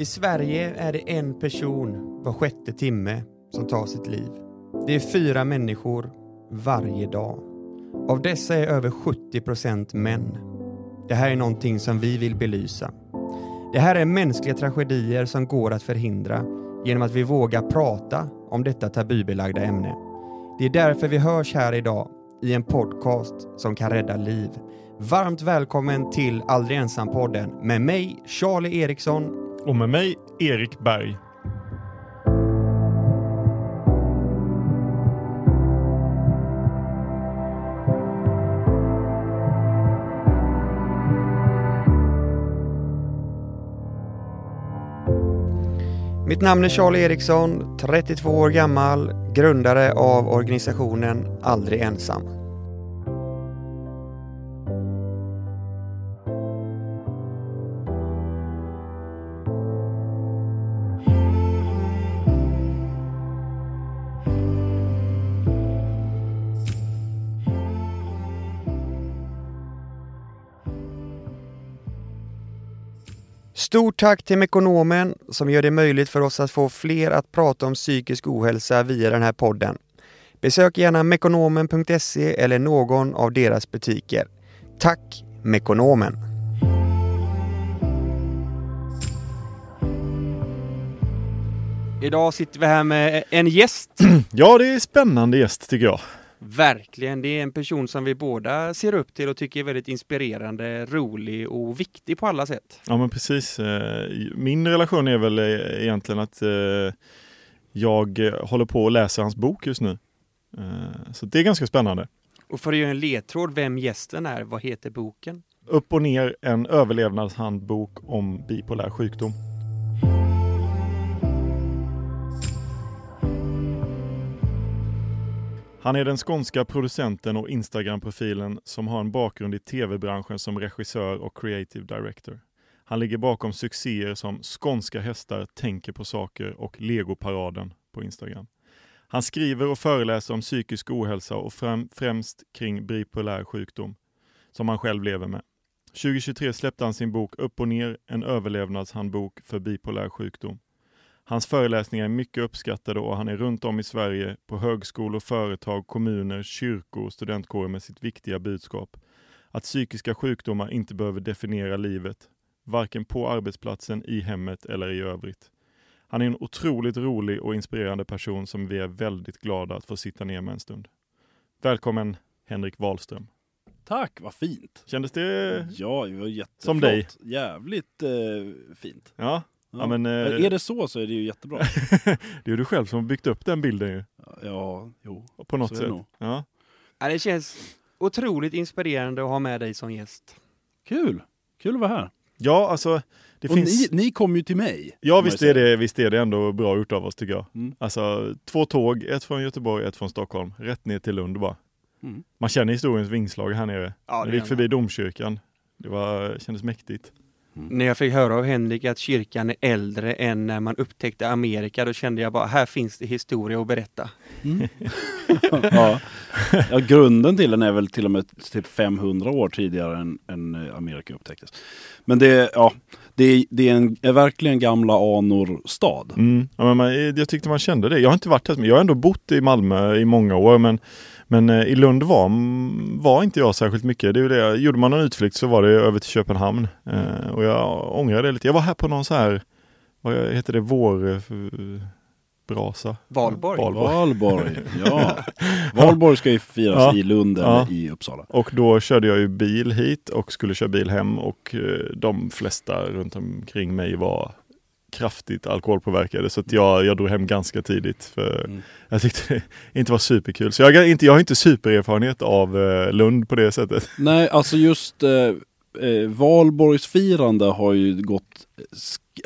I Sverige är det en person var sjätte timme som tar sitt liv. Det är fyra människor varje dag. Av dessa är över 70 procent män. Det här är någonting som vi vill belysa. Det här är mänskliga tragedier som går att förhindra genom att vi vågar prata om detta tabubelagda ämne. Det är därför vi hörs här idag i en podcast som kan rädda liv. Varmt välkommen till Aldrig ensam-podden med mig, Charlie Eriksson. Och med mig, Erik Berg. Mitt namn är Charlie Eriksson, 32 år gammal, grundare av organisationen Aldrig ensam. Stort tack till Mekonomen som gör det möjligt för oss att få fler att prata om psykisk ohälsa via den här podden. Besök gärna mekonomen.se eller någon av deras butiker. Tack Mekonomen! Idag sitter vi här med en gäst. Ja, det är spännande gäst tycker jag. Verkligen, det är en person som vi båda ser upp till och tycker är väldigt inspirerande, rolig och viktig på alla sätt. Ja, men precis. Eh, Min relation är väl eh, egentligen att eh, jag håller på att läsa hans bok just nu. Så det är ganska spännande. Och för att göra en ledtråd vem gästen är, vad heter boken? Upp och ner en överlevnadshandbok om bipolär sjukdom. Han är den skånska producenten och Instagram-profilen som har en bakgrund i tv-branschen som regissör och creative director. Han ligger bakom succéer som Skånska hästar tänker på saker och Legoparaden på Instagram. Han skriver och föreläser om psykisk ohälsa och främst kring bipolär sjukdom, som han själv lever med. 2023 släppte han sin bok Upp och ner, en överlevnadshandbok för bipolär sjukdom. Hans föreläsningar är mycket uppskattade och han är runt om i Sverige på högskolor, företag, kommuner, kyrkor och studentkårer med sitt viktiga budskap. Att psykiska sjukdomar inte behöver definiera livet, varken på arbetsplatsen, i hemmet eller i övrigt. Han är en otroligt rolig och inspirerande person som vi är väldigt glada att få sitta ner med en stund. Välkommen Henrik Wahlström. Tack, vad fint. Kändes det? Ja, det var jätteflott. Som dig. Jävligt eh, fint. Ja, Ja. Ja, men, eh, Är det så så är det ju jättebra. det är du själv som har byggt upp den bilden ju. ja, jo. På något Så är det sätt. nog. Ja. Ja, det känns otroligt inspirerande att ha med dig som gäst. Kul. Kul att vara här. ja, alltså det och finns... ni, ni kom ju till mig. Ja kan man visst ju är, säga. det, visst är det ändå bra gjort av oss tycker jag. Mm. Alltså två tåg, ett från Göteborg, ett från Stockholm, rätt ner till Lund bara. Mm. Man känner historiens vingslag här nere. Ja, När det vi gick gör förbi domkyrkan. Det var, kändes mäktigt. När jag fick höra av Henrik att kyrkan är äldre än när man upptäckte Amerika, då kände jag bara, här finns det historia att berätta. ja. ja, grunden till den är väl till och med typ 500 år tidigare än, än eh, Amerika upptäcktes. Men det, ja, det, är- det är, en, är verkligen gamla anor stad. Mm. Ja, men man, jag tyckte man kände det. Jag har inte varit här, men jag har ändå bott i Malmö i många år. Men, men eh, i Lund var, var inte jag särskilt mycket. Det är det. Gjorde man någon utflykt så var det över till Köpenhamn. Eh, och jag ångrar det lite. Jag var här på någon så här, vad heter det, vår... eh, brasa. Valborg. Valborg. Valborg, ja. Valborg ska ju firas Ja. i Lund eller Ja. i Uppsala. Och då körde jag ju bil hit och skulle köra bil hem och de flesta runt omkring mig var kraftigt alkoholpåverkade så att jag, jag drog hem ganska tidigt för Mm. jag tyckte det inte var superkul. Så jag, har inte, jag har inte supererfarenhet av eh, Lund på det sättet. Nej, alltså just eh, eh, valborgsfirande har ju gått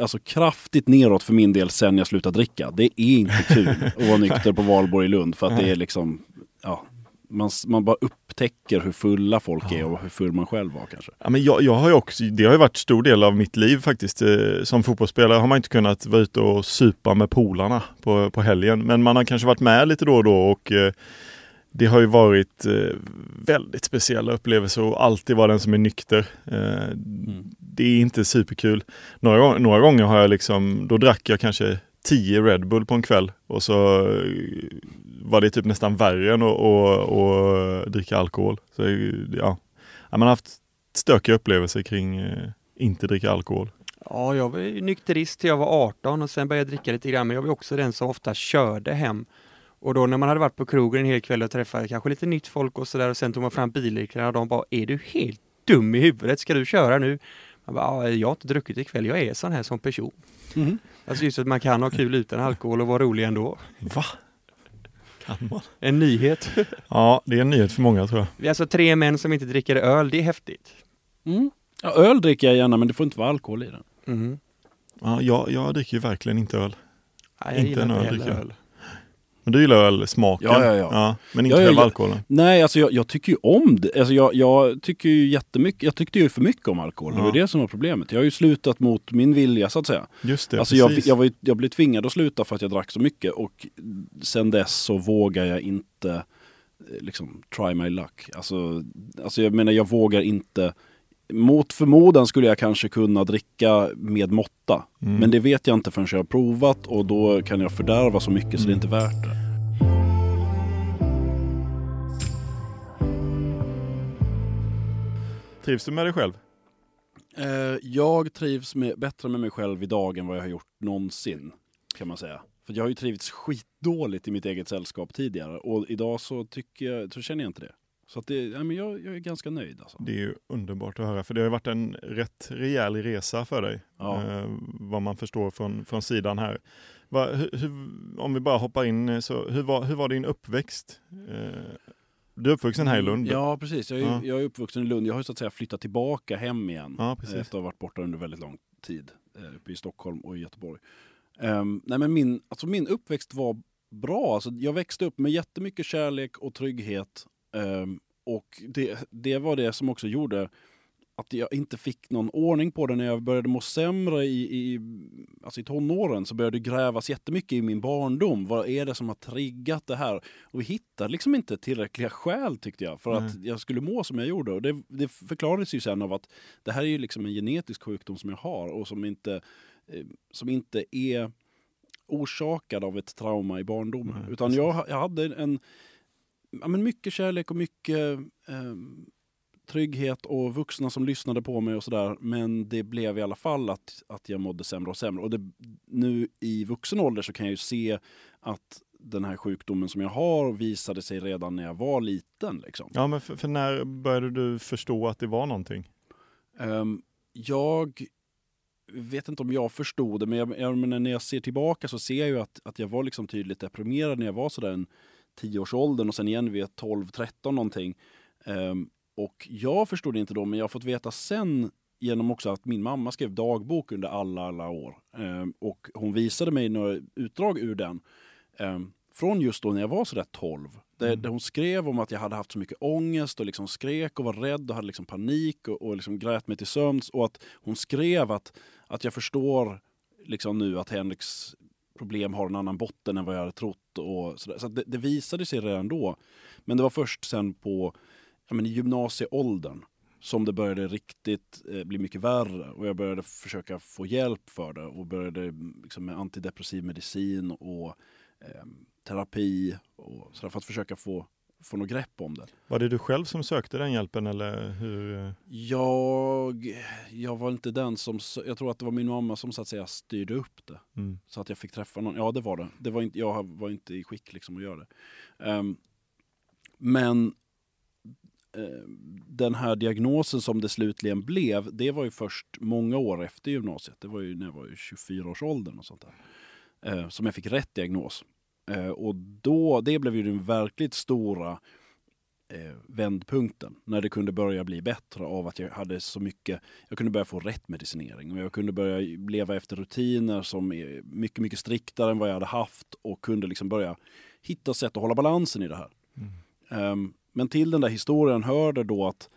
alltså kraftigt neråt för min del sen jag slutade dricka. Det är inte kul att vara nykter på valborg i Lund för att det är liksom, ja, man, man bara upptäcker hur fulla folk är och hur full man själv var kanske. Ja, men jag, jag har ju också, det har ju varit stor del av mitt liv faktiskt. Eh, som fotbollsspelare har man inte kunnat vara ute och supa med polarna på, på helgen. Men man har kanske varit med lite då och då och eh, det har ju varit eh, väldigt speciella upplevelser och alltid vara den som är nykter. Mm. Det är inte superkul. Några, några gånger har jag liksom, då drack jag kanske 10 Red Bull på en kväll och så eh, var det typ nästan värre än att, att, att dricka alkohol. Så ja, Ja, man har haft stökiga upplevelser kring eh, inte dricka alkohol. Ja, jag var ju nykterist till jag var 18 och sen började jag dricka lite grann, men jag var också den som ofta körde hem. Och då när man hade varit på krogen en hel kväll och träffat kanske lite nytt folk och sådär och sen tog man fram bilnycklarna och de bara, är du helt dum i huvudet? Ska du köra nu? Man bara, "Ja, jag har inte druckit ikväll, jag är sån här som person. Mhm. Alltså just att man kan ha kul utan alkohol och vara rolig ändå. Va? Kan man? En nyhet. Ja, det är en nyhet för många tror jag. Vi är alltså tre män som inte dricker öl, det är häftigt. Mm. Ja, öl dricker jag gärna men det får inte vara alkohol i den. Mhm. Ja, jag, jag dricker ju verkligen inte öl. Nej, jag Inte en öl dricker jag. öl. Men du gillar ölsmaken? Ja, ja, ja. men inte Ja, ja, själva ja. alkoholen? Nej, alltså jag, jag tycker ju om det. Alltså jag, jag tycker ju jättemycket, jag tyckte ju för mycket om alkohol. Det var Ja. det som var problemet. Jag har ju slutat mot min vilja så att säga. Just det, alltså jag, precis. jag, var, jag blev tvingad att sluta för att jag drack så mycket och sen dess så vågar jag inte eh, liksom try my luck. Alltså, alltså jag menar jag vågar inte mot förmodan skulle jag kanske kunna dricka med måtta. Mm. Men det vet jag inte förrän jag har provat och då kan jag fördärva så mycket så det är inte värt det. Trivs du med dig själv? Eh, jag trivs med, bättre med mig själv idag än vad jag har gjort någonsin. Kan man säga. För jag har ju trivits skitdåligt i mitt eget sällskap tidigare. Och idag så, tycker jag, så känner jag inte det. Så att det, ja, men jag, jag är ganska nöjd alltså. Det är ju underbart att höra, för det har varit en rätt rejäl resa för dig. Ja. Eh, vad man förstår från, från sidan här. Va, hur, hur, om vi bara hoppar in, eh, så, hur, var, hur var din uppväxt? Eh, du är uppvuxen här i Lund? Ja, precis. Jag är, Ja. jag är uppvuxen i Lund. Jag har ju så att säga flyttat tillbaka hem igen. Ja. Efter att ha varit borta under väldigt lång tid. eh, Uppe i Stockholm och i Göteborg. Ehm, nej men min, alltså min uppväxt var bra. Alltså jag växte upp med jättemycket kärlek och trygghet. Ehm, och det, det var det som också gjorde att jag inte fick någon ordning på det när jag började må sämre i, i, alltså i tonåren så började det grävas jättemycket i min barndom. Vad är det som har triggat det här? Och vi hittade liksom inte tillräckliga skäl tyckte jag för att jag skulle må som jag gjorde. Och det, det förklarades ju sen av att det här är ju liksom en genetisk sjukdom som jag har och som inte, eh, som inte är orsakad av ett trauma i barndomen. Nej, Utan jag, jag hade en, ja, men mycket kärlek och mycket eh, trygghet och vuxna som lyssnade på mig och sådär. Men det blev i alla fall att, att jag mådde sämre och sämre. Och det, nu i vuxen ålder så kan jag ju se att den här sjukdomen som jag har visade sig redan när jag var liten. Liksom. Ja, men för, för när började du förstå att det var någonting? Ehm, jag vet inte om jag förstod det, men, jag, jag när jag ser tillbaka så ser jag ju att, att jag var liksom tydligt deprimerad när jag var sådär en tioårsåldern och sen igen vid 12-13 någonting. Ehm, och jag förstod inte då, men jag har fått veta sen genom också att min mamma skrev dagbok under alla, alla år. Ehm, och hon visade mig några utdrag ur den. Ehm, från just då när jag var sådär 12. Där, Mm. där hon skrev om att jag hade haft så mycket ångest och liksom skrek och var rädd och hade liksom panik och, och liksom grät mig till sömns. Och att hon skrev att, att jag förstår liksom nu att Henriks problem har en annan botten än vad jag hade trott. Och så där. så att det, det visade sig redan då. Men det var först sen på ja, men i gymnasieåldern som det började riktigt eh, bli mycket värre. Och jag började försöka få hjälp för det och började liksom, med antidepressiv medicin och eh, terapi och så där, för att försöka få, få något grepp om det. Var det du själv som sökte den hjälpen eller hur? Jag, jag var inte den som, jag tror att det var min mamma som så att säga styrde upp det. Mm. Så att jag fick träffa någon. Ja, det var det. det var inte, jag var inte i skick liksom att göra det. Ehm, men eh, den här diagnosen som det slutligen blev, det var ju först många år efter gymnasiet. Det var ju när jag var i 24-årsåldern och sånt där. Eh, som jag fick rätt diagnos. Eh, och då, det blev ju den verkligt stora eh, vändpunkten. När det kunde börja bli bättre av att jag hade så mycket, jag kunde börja få rätt medicinering och jag kunde börja leva efter rutiner som är mycket, mycket striktare än vad jag hade haft och kunde liksom börja hitta sätt att hålla balansen i det här. Mm. Ehm, men till den där historien hörde då att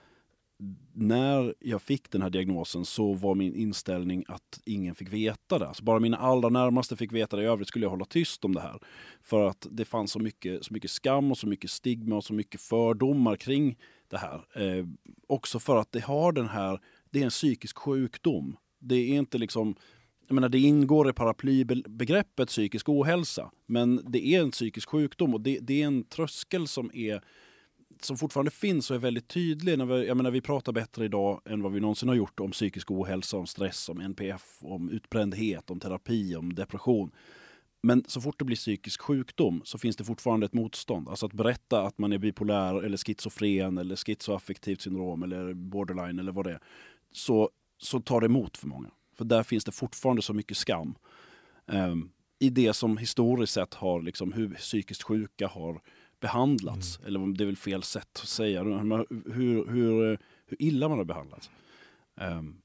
när jag fick den här diagnosen så var min inställning att ingen fick veta det. Alltså bara mina allra närmaste fick veta det. I övrigt skulle jag hålla tyst om det här. För att det fanns så mycket, så mycket skam och så mycket stigma och så mycket fördomar kring det här. Eh, också för att det har den här, det är en psykisk sjukdom. Det är inte liksom jag menar, det ingår i paraplybegreppet psykisk ohälsa, men det är en psykisk sjukdom och det, det är en tröskel som är som fortfarande finns och är väldigt tydlig. När vi, jag menar, vi pratar bättre idag än vad vi någonsin har gjort om psykisk ohälsa, om stress, om NPF, om utbrändhet, om terapi, om depression. Men så fort det blir psykisk sjukdom så finns det fortfarande ett motstånd. Alltså att berätta att man är bipolär eller schizofren eller schizoaffektivt syndrom eller borderline eller vad det är. Så, så tar det emot för många. För där finns det fortfarande så mycket skam. Um, I det som historiskt sett har, liksom, hur psykiskt sjuka har behandlats. Mm. Eller det är väl fel sätt att säga. Hur, hur, hur illa man har behandlats. Um,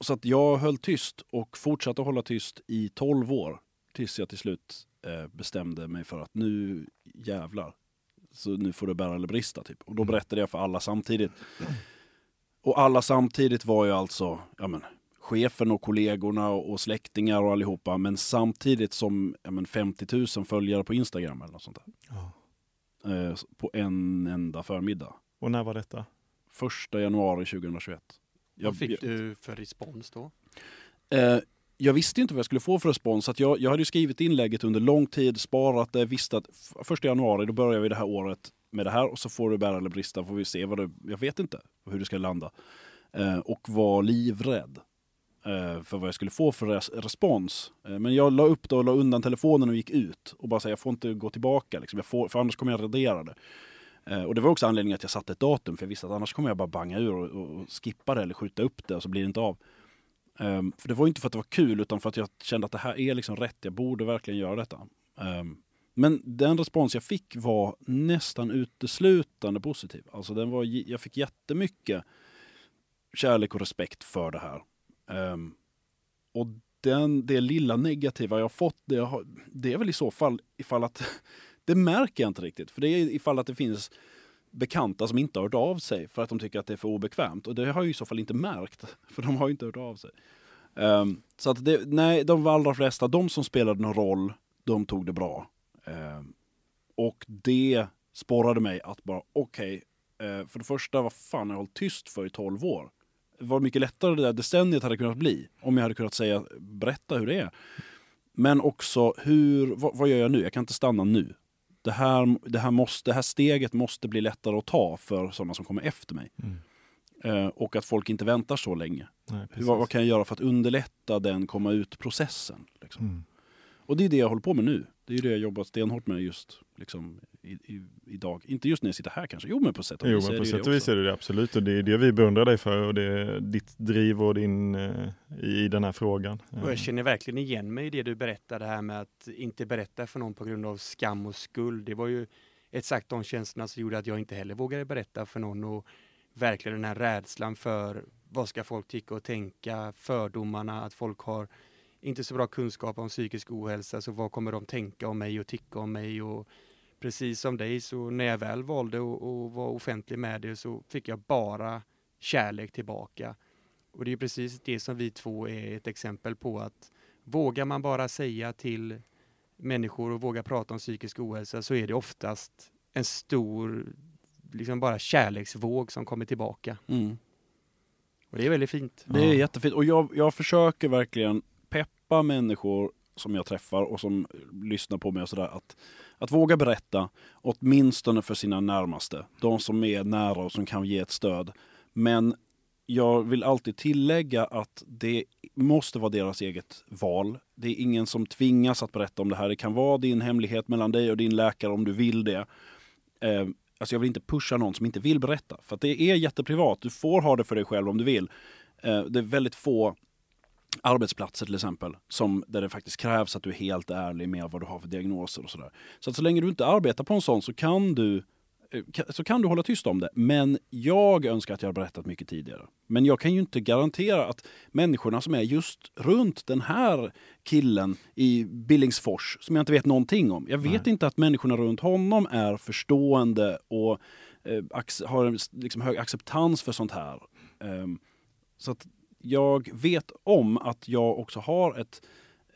så att jag höll tyst och fortsatte hålla tyst i 12 år. Tills jag till slut eh, bestämde mig för att nu jävlar. Så nu får det bära eller brista. Typ. Och då mm. berättade jag för alla samtidigt. Och alla samtidigt var ju alltså ja men, chefen och kollegorna och släktingar och allihopa. Men samtidigt som ja men, 50 000 följare på Instagram eller något sånt där. Oh. Eh, på en enda förmiddag. Och när var detta? Första januari 2021. Jag, vad fick du för respons då? Eh, jag visste inte vad jag skulle få för respons. Att jag, jag hade skrivit inlägget under lång tid, sparat det, visste att första januari då börjar vi det här året med det här och så får du bära eller brista, får vi se vad det, jag vet inte hur det ska landa. Eh, och var livrädd Eh, för vad jag skulle få för res respons. Eh, men jag la upp det och la undan telefonen och gick ut och bara sa jag får inte gå tillbaka, liksom. jag får, för annars kommer jag radera det. Eh, och det var också anledningen att jag satte ett datum, för jag visste att annars kommer jag bara banga ur och, och skippa det eller skjuta upp det och så blir det inte av. Um, för det var inte för att det var kul utan för att jag kände att det här är liksom rätt, jag borde verkligen göra detta. Um, men den respons jag fick var nästan uteslutande positiv. Alltså den var, jag fick jättemycket kärlek och respekt för det här. Um, och den, det lilla negativa jag fått, det, har, det är väl i så fall ifall att det märker jag inte riktigt. För det är ifall att det finns bekanta som inte har hört av sig för att de tycker att det är för obekvämt. Och det har jag i så fall inte märkt, för de har ju inte hört av sig. Um, så att det, nej, de allra flesta, de som spelade någon roll, de tog det bra. Um, och det sporrade mig att bara, okej, okay, uh, för det första, vad fan har jag hållit tyst för i 12 år? Vad mycket lättare det där decenniet hade kunnat bli om jag hade kunnat säga, berätta hur det är. Men också, hur, vad, vad gör jag nu? Jag kan inte stanna nu det här, det, här måste, det här steget måste bli lättare att ta för sådana som kommer efter mig. Mm. Eh, och att folk inte väntar så länge. Nej, vad, vad, kan jag göra för att underlätta den komma ut-processen? Liksom? Mm. Och det är det jag håller på med nu. Det är det jag jobbat stenhårt med just liksom, i, i, idag. Inte just när jag sitter här kanske, jo men på sätt och vis. Jo men på sätt och vis är det det absolut och det är det vi beundrar dig för och det är ditt driv och din eh, i, i den här frågan. Och jag känner verkligen igen mig i det du berättar, det här med att inte berätta för någon på grund av skam och skuld. Det var ju exakt de känslorna som gjorde att jag inte heller vågade berätta för någon och verkligen den här rädslan för vad ska folk tycka och tänka, fördomarna, att folk har inte så bra kunskap om psykisk ohälsa, så vad kommer de tänka om mig och tycka om mig? Och precis som dig, så när jag väl valde att vara offentlig med det så fick jag bara kärlek tillbaka. Och det är precis det som vi två är ett exempel på att vågar man bara säga till människor och våga prata om psykisk ohälsa så är det oftast en stor liksom bara kärleksvåg som kommer tillbaka. Mm. Och det är väldigt fint. Det är jättefint och jag, jag försöker verkligen peppa människor som jag träffar och som lyssnar på mig och sådär att, att våga berätta åtminstone för sina närmaste. De som är nära och som kan ge ett stöd. Men jag vill alltid tillägga att det måste vara deras eget val. Det är ingen som tvingas att berätta om det här. Det kan vara din hemlighet mellan dig och din läkare om du vill det. Eh, alltså jag vill inte pusha någon som inte vill berätta. För det är jätteprivat. Du får ha det för dig själv om du vill. Eh, det är väldigt få arbetsplatser till exempel, som, där det faktiskt krävs att du är helt ärlig med vad du har för diagnoser och sådär. Så att så länge du inte arbetar på en sån så kan du eh, så kan du hålla tyst om det. Men jag önskar att jag berättat mycket tidigare. Men jag kan ju inte garantera att människorna som är just runt den här killen i Billingsfors, som jag inte vet någonting om. Jag vet inte att människorna runt honom är förstående och eh, har liksom hög acceptans för sånt här. Ehm, så att jag vet om att jag också har ett,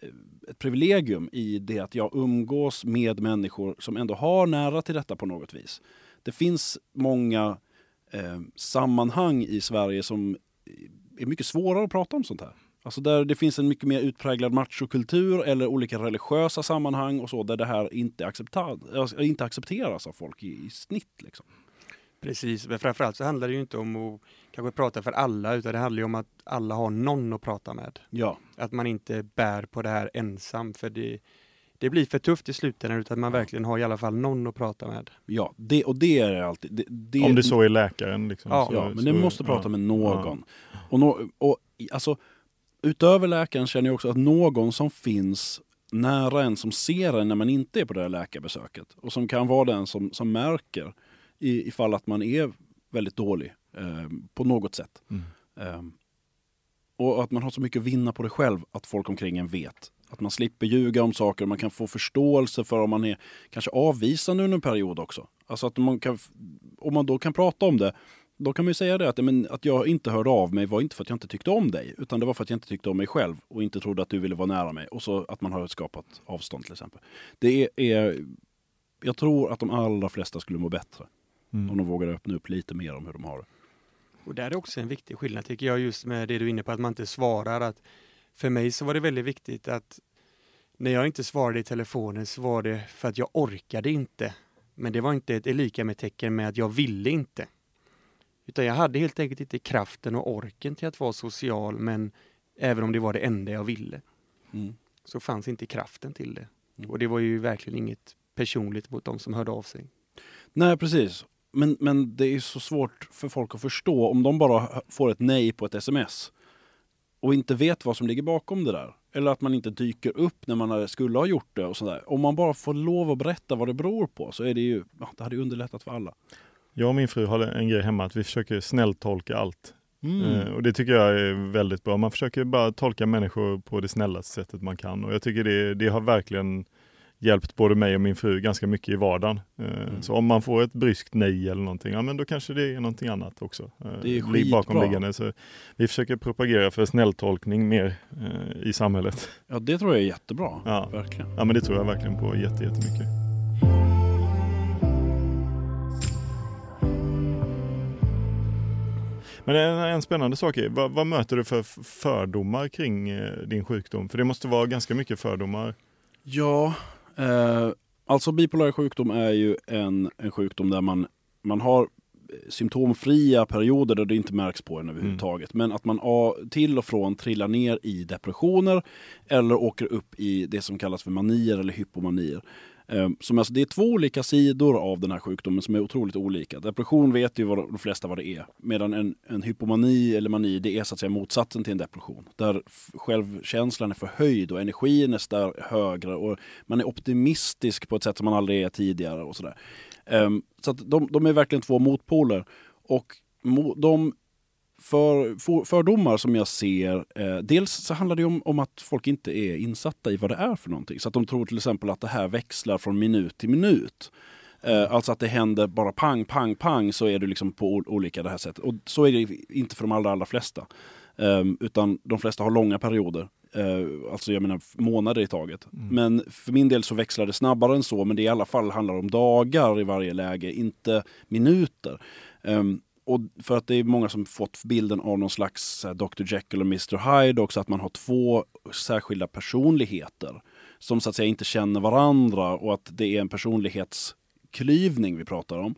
eh, ett privilegium i det att jag umgås med människor som ändå har nära till detta på något vis. Det finns många eh, sammanhang i Sverige som är mycket svårare att prata om sånt här. Alltså där det finns en mycket mer utpräglad machokultur eller olika religiösa sammanhang och så där det här inte, accepta- alltså inte accepteras av folk i, i snitt. Liksom. Precis, men framförallt så handlar det ju inte om att kanske prata för alla utan det handlar ju om att alla har någon att prata med. Ja, Att man inte bär på det här ensam för det, det blir för tufft i slutändan utan att man verkligen har i alla fall någon att prata med. ja det, och det är alltid... Det, det, Om det så är läkaren. Liksom, Ja, så, Ja, men så, du måste prata ja. med någon. Och, nå- och alltså, utöver läkaren känner jag också att någon som finns nära en som ser en när man inte är på det här läkarbesöket. Och som kan vara den som, som märker i, ifall att man är väldigt dålig eh, på något sätt. Mm. Eh, och att man har så mycket att vinna på det själv, att folk omkring en vet. Att man slipper ljuga om saker, man kan få förståelse för om man är kanske avvisande under en period också. Alltså att man kan, om man då kan prata om det, då kan man ju säga det att, men, att jag inte hörde av mig var inte för att jag inte tyckte om dig, utan det var för att jag inte tyckte om mig själv och inte trodde att du ville vara nära mig. Och så att man har skapat avstånd till exempel. Det är, jag tror att de allra flesta skulle må bättre Mm. om de vågar öppna upp lite mer om hur de har det. Och där är också en viktig skillnad tycker jag just med det du är inne på att man inte svarar. Att för mig så var det väldigt viktigt att när jag inte svarade i telefonen så var det för att jag orkade inte. Men det var inte ett lika med tecken med att jag ville inte. Utan jag hade helt enkelt inte kraften och orken till att vara social men även om det var det enda jag ville Mm. så fanns inte kraften till det. Mm. Och det var ju verkligen inget personligt mot de som hörde av sig. Nej, precis. Men, men det är så svårt för folk att förstå om de bara får ett nej på ett sms och inte vet vad som ligger bakom det där. Eller att man inte dyker upp när man skulle ha gjort det och sådär. Om man bara får lov att berätta vad det beror på så är det ju, det hade underlättat för alla. Jag och min fru har en grej hemma att vi försöker snälltolka allt. Mm. Eh, och det tycker jag är väldigt bra. Man försöker bara tolka människor på det snällaste sättet man kan. Och jag tycker det, det har verkligen hjälpt både mig och min fru ganska mycket i vardagen. Eh, Mm. Så om man får ett bryskt nej eller någonting, ja men då kanske det är någonting annat också. eh, Det är skitbra. bakomliggande. Så vi försöker propagera för snälltolkning mer eh, i samhället. Ja, det tror jag är jättebra. Ja. Verkligen. Ja men det tror jag verkligen på jätte, jättemycket. Men en, en spännande sak är, vad, vad möter du för fördomar kring din sjukdom? För det måste vara ganska mycket fördomar. Ja, eh, alltså bipolär sjukdom är ju en, en sjukdom där man, man har symptomfria perioder där det inte märks på en överhuvudtaget. Men att man till och från trillar ner i depressioner eller åker upp i det som kallas för manier eller hypomanier. Ehm, som alltså, det är två olika sidor av den här sjukdomen som är otroligt olika. Depression vet ju vad de flesta vad det är. Medan en, en hypomani eller mani det är så att säga motsatsen till en depression. Där självkänslan är förhöjd och energin är där högre och man är optimistisk på ett sätt som man aldrig är tidigare. och sådär. Ehm, så att de, de är verkligen två motpoler. Och mo, de för, för, fördomar som jag ser, eh, dels så handlar det om, om att folk inte är insatta i vad det är för någonting. Så att de tror till exempel att det här växlar från minut till minut. Eh, alltså att det händer bara pang, pang, pang så är det liksom på olika det här sättet. Och så är det inte för de allra, allra flesta. Ehm, utan de flesta har långa perioder. Eh, alltså jag menar månader i taget. Men för min del så växlar det snabbare än så. Men det i alla fall handlar om dagar i varje läge, inte minuter. Och för att det är många som fått bilden av någon slags Dr Jekyll och Mr Hyde också, att man har två särskilda personligheter som så att säga inte känner varandra och att det är en personlighetsklyvning vi pratar om.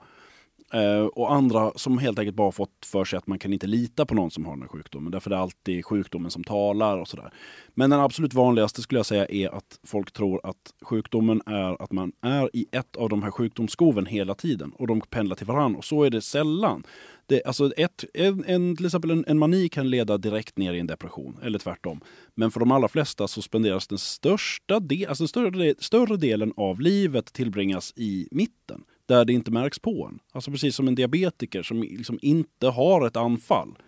Eh, och andra som helt enkelt bara fått för sig att man kan inte lita på någon som har den här sjukdomen. Därför är det alltid sjukdomen som talar och sådär. Men den absolut vanligaste skulle jag säga är att folk tror att sjukdomen är att man är i ett av de här sjukdomsskoven hela tiden. Och de pendlar till varandra. Och så är det sällan. Det, alltså ett, en, en, till exempel en, en mani kan leda direkt ner i en depression, eller tvärtom. Men för de allra flesta så spenderas den största, de, alltså den större, större delen av livet tillbringas i mitten där det inte märks på en. Alltså precis som en diabetiker som liksom inte har ett anfall.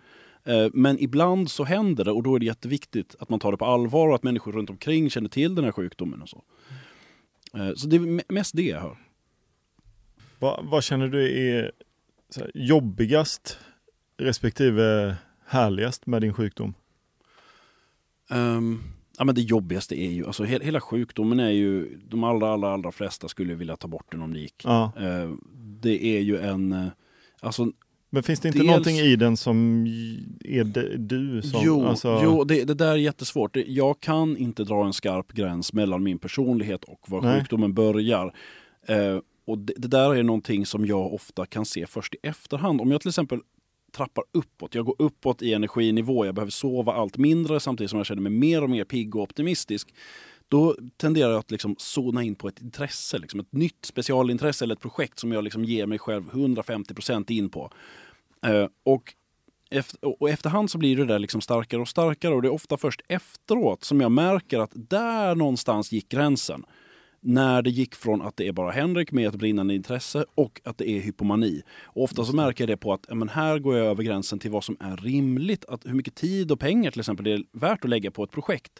Eh, men ibland så händer det och då är det jätteviktigt att man tar det på allvar och att människor runt omkring känner till den här sjukdomen. och Så eh, Så det är mest det jag hör. Vad, vad känner du är här, jobbigast respektive härligast med din sjukdom? Um, ja, men det jobbigaste är ju, alltså he hela sjukdomen är ju, de allra, allra, allra flesta skulle vilja ta bort den om det gick. Ja. Uh, det är ju en, uh, alltså men finns det inte Dels... någonting i den som är du? Som, jo, alltså... jo det, det, där är jättesvårt. Jag kan inte dra en skarp gräns mellan min personlighet och var Nej. sjukdomen börjar. Eh, och det, det, där är någonting som jag ofta kan se först i efterhand. Om jag till exempel trappar uppåt, jag går uppåt i energinivå, jag behöver sova allt mindre samtidigt som jag känner mig mer och mer pigg och optimistisk då tenderar jag att liksom zona in på ett intresse, liksom ett nytt specialintresse eller ett projekt som jag liksom ger mig själv 150% in på. Eh, och, efter, och efterhand så blir det där liksom starkare och starkare och det är ofta först efteråt som jag märker att där någonstans gick gränsen. När det gick från att det är bara Henrik med ett brinnande intresse och att det är hypomani. Och ofta så märker jag det på att men här går jag över gränsen till vad som är rimligt. Att hur mycket tid och pengar till exempel det är värt att lägga på ett projekt.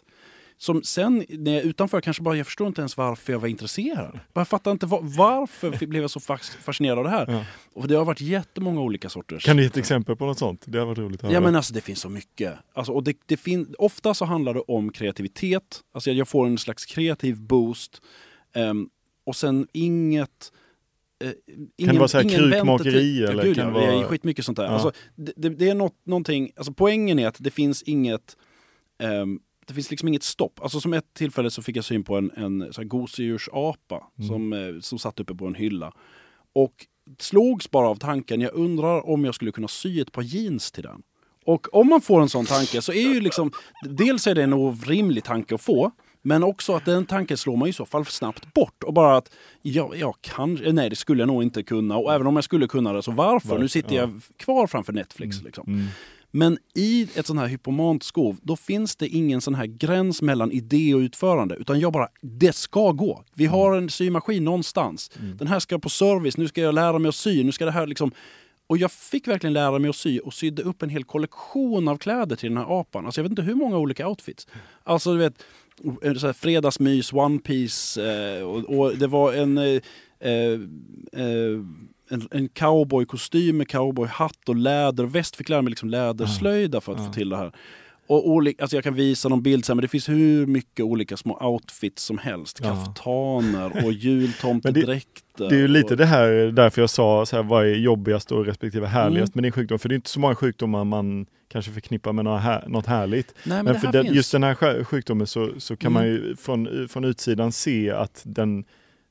Som sen när jag är utanför kanske bara, jag förstår inte ens varför jag var intresserad. Jag fattar inte var, varför blev jag så fascinerad av det här. Ja. Och det har varit jättemånga olika sorters. Kan du ge ett exempel på något sånt? Det har varit roligt att höra. Ja men alltså det finns så mycket. Alltså, och det, det fin ofta så handlar det om kreativitet. Alltså jag får en slags kreativ boost. Um, och sen inget Eh, ingen, kan det vara så här krukmakeri? Eller Gud, kan ja, det vara... är skitmycket sånt där. Ja. Alltså, det, det, det, är något, någonting, alltså poängen är att det finns inget um, det finns liksom inget stopp. Alltså som ett tillfälle så fick jag syn på en, en gosedjursapa mm. som, eh, som satt uppe på en hylla. Och slogs bara av tanken, jag undrar om jag skulle kunna sy ett par jeans till den. Och om man får en sån tanke så är ju liksom, dels är det en orimlig tanke att få, men också att den tanken slår man i så fall snabbt bort. Och bara att, ja, jag kan, nej det skulle jag nog inte kunna. Och även om jag skulle kunna det, så varför? varför? Nu sitter jag kvar framför Netflix. Mm. Liksom. Mm. Men i ett sånt här hypomant skov, då finns det ingen sån här gräns mellan idé och utförande. Utan jag bara, det ska gå. Vi har mm. en symaskin någonstans. Mm. Den här ska på service, nu ska jag lära mig att sy. Nu ska det här liksom... Och jag fick verkligen lära mig att sy och sydde upp en hel kollektion av kläder till den här apan. Alltså jag vet inte hur många olika outfits. Alltså du vet, så här fredagsmys, one piece eh, och, och, det var en eh, eh, eh en, en cowboykostym med cowboyhatt och läderväst. Fick lära mig liksom läderslöjda för att få till det här. Och olika, alltså jag kan visa någon bild sen, men det finns hur mycket olika små outfits som helst. Ja. Kaftaner och jultomtedräkter. Det, det är ju lite och... det här, därför jag sa så här, vad är jobbigast och respektive härligast mm. med din sjukdom. För det är inte så många sjukdomar man kanske förknippar med något, här, något härligt. Nej, men, men för den, just den här sjukdomen så, så kan mm. man ju från, från utsidan se att den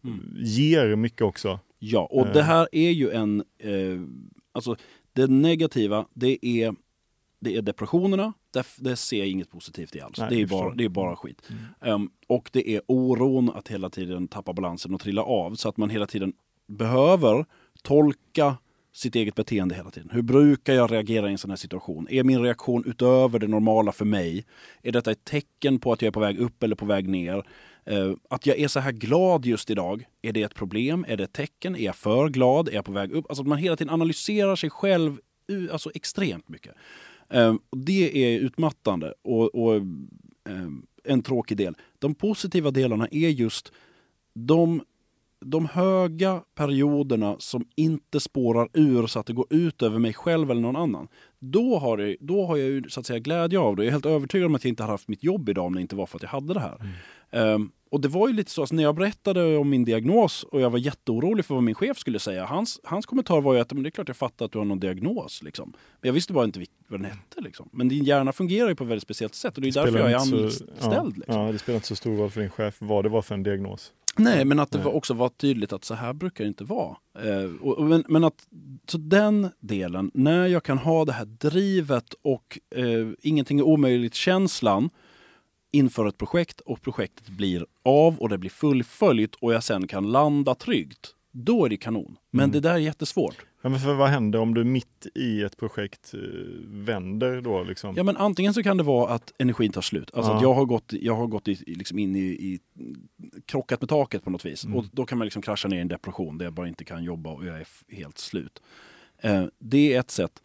mm. ger mycket också. Ja, och det här är ju en... Eh, alltså det negativa, det är, det är depressionerna. Det, det ser jag inget positivt i alls. Nej, det, är bara, det är bara skit. Mm. Um, och det är oron att hela tiden tappa balansen och trilla av. Så att man hela tiden behöver tolka sitt eget beteende hela tiden. Hur brukar jag reagera i en sån här situation? Är min reaktion utöver det normala för mig? Är detta ett tecken på att jag är på väg upp eller på väg ner? Uh, att jag är så här glad just idag, är det ett problem? Är det ett tecken? Är jag för glad? Är jag på väg upp? Alltså att man hela tiden analyserar sig själv alltså extremt mycket. Uh, det är utmattande och, och en tråkig del. De positiva delarna är just de de höga perioderna som inte spårar ur så att det går ut över mig själv eller någon annan. Då har, det, då har jag ju så att säga glädje av det. Jag är helt övertygad om att jag inte hade haft mitt jobb idag om det inte var för att jag hade det här. Mm. Um, och det var ju lite så, alltså när jag berättade om min diagnos och jag var jätteorolig för vad min chef skulle säga. Hans, hans kommentar var ju att men det är klart jag fattar att du har någon diagnos. Liksom. Men jag visste bara inte vad den hette. Liksom. Men din hjärna fungerar ju på ett väldigt speciellt sätt och det är det därför jag är anställd. Ja, liksom. ja, det spelar inte så stor roll för din chef vad det var för en diagnos. Nej, men att det var också var tydligt att så här brukar det inte vara. Eh, och, men, men, att så den delen, när jag kan ha det här drivet och eh, ingenting är omöjligt-känslan inför ett projekt och projektet blir av och det blir fullföljt och jag sen kan landa tryggt. Då är det kanon. Men mm. det där är jättesvårt. Ja, men för vad händer om du mitt i ett projekt eh, vänder då? Liksom? Ja men antingen så kan det vara att energin tar slut. Alltså Ja. att jag har gått, jag har gått i, liksom in i, i, krockat med taket på något vis. Mm. Och då kan man liksom krascha ner i en depression där jag bara inte kan jobba och jag är helt slut. Eh, det är ett sätt.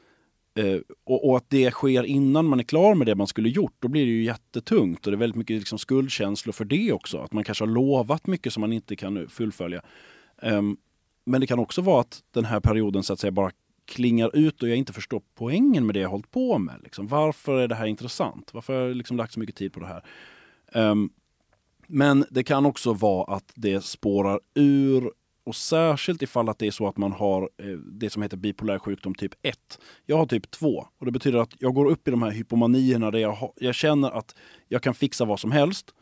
Eh, och, och att det sker innan man är klar med det man skulle gjort, då blir det ju jättetungt. Och det är väldigt mycket liksom skuldkänslor för det också. Att man kanske har lovat mycket som man inte kan fullfölja. Eh, men det kan också vara att den här perioden så att säga bara klingar ut och jag inte förstår poängen med det jag hållit på med. Liksom. Varför är det här intressant? Varför har jag liksom lagt så mycket tid på det här? Um, men det kan också vara att det spårar ur och särskilt ifall att det är så att man har eh, det som heter bipolär sjukdom typ 1. Jag har typ 2 och det betyder att jag går upp i de här hypomanierna där jag, har, jag känner att jag kan fixa vad som helst.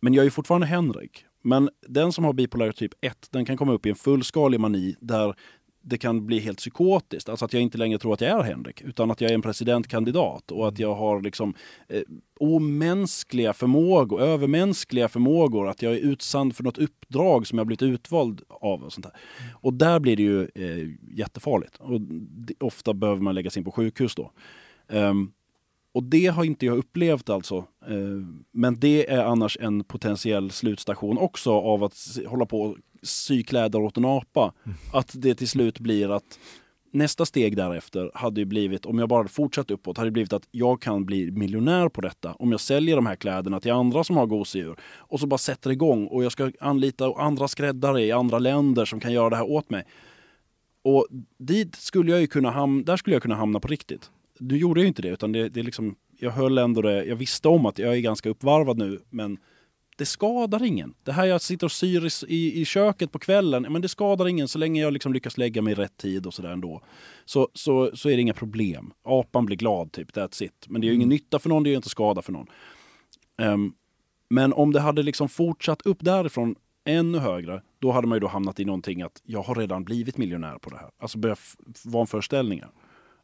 Men jag är fortfarande Henrik. Men den som har bipolär typ 1, den kan komma upp i en fullskalig mani där det kan bli helt psykotiskt. Alltså att jag inte längre tror att jag är Henrik, utan att jag är en presidentkandidat och att jag har liksom eh, omänskliga förmågor, övermänskliga förmågor, att jag är utsänd för något uppdrag som jag blivit utvald av. Och sånt där. Och där blir det ju eh, jättefarligt. Och det, ofta behöver man läggas in på sjukhus då. Um, och det har inte jag upplevt alltså. Eh, men det är annars en potentiell slutstation också av att hålla på och sy kläder åt en apa. Att det till slut blir att nästa steg därefter hade ju blivit, om jag bara hade fortsatt uppåt, hade det blivit att jag kan bli miljonär på detta. Om jag säljer de här kläderna till andra som har gosedjur och så bara sätter igång och jag ska anlita andra skräddare i andra länder som kan göra det här åt mig. Och dit skulle jag ju kunna hamna, där skulle jag kunna hamna på riktigt. Du gjorde ju inte det, utan det, det liksom, jag höll ändå det, jag visste om att jag är ganska uppvarvad nu, men det skadar ingen. Det här jag sitter och syr i, i, köket på kvällen, men det skadar ingen så länge jag liksom lyckas lägga mig i rätt tid och sådär ändå. Så, så, så är det inga problem. Apan blir glad, typ, that's it. Men det är ju ingen nytta för någon, det är inte skada för någon. Ehm, men om det hade liksom fortsatt upp därifrån ännu högre, då hade man ju då hamnat i någonting att jag har redan blivit miljonär på det här. Alltså börja f- vanföreställningar.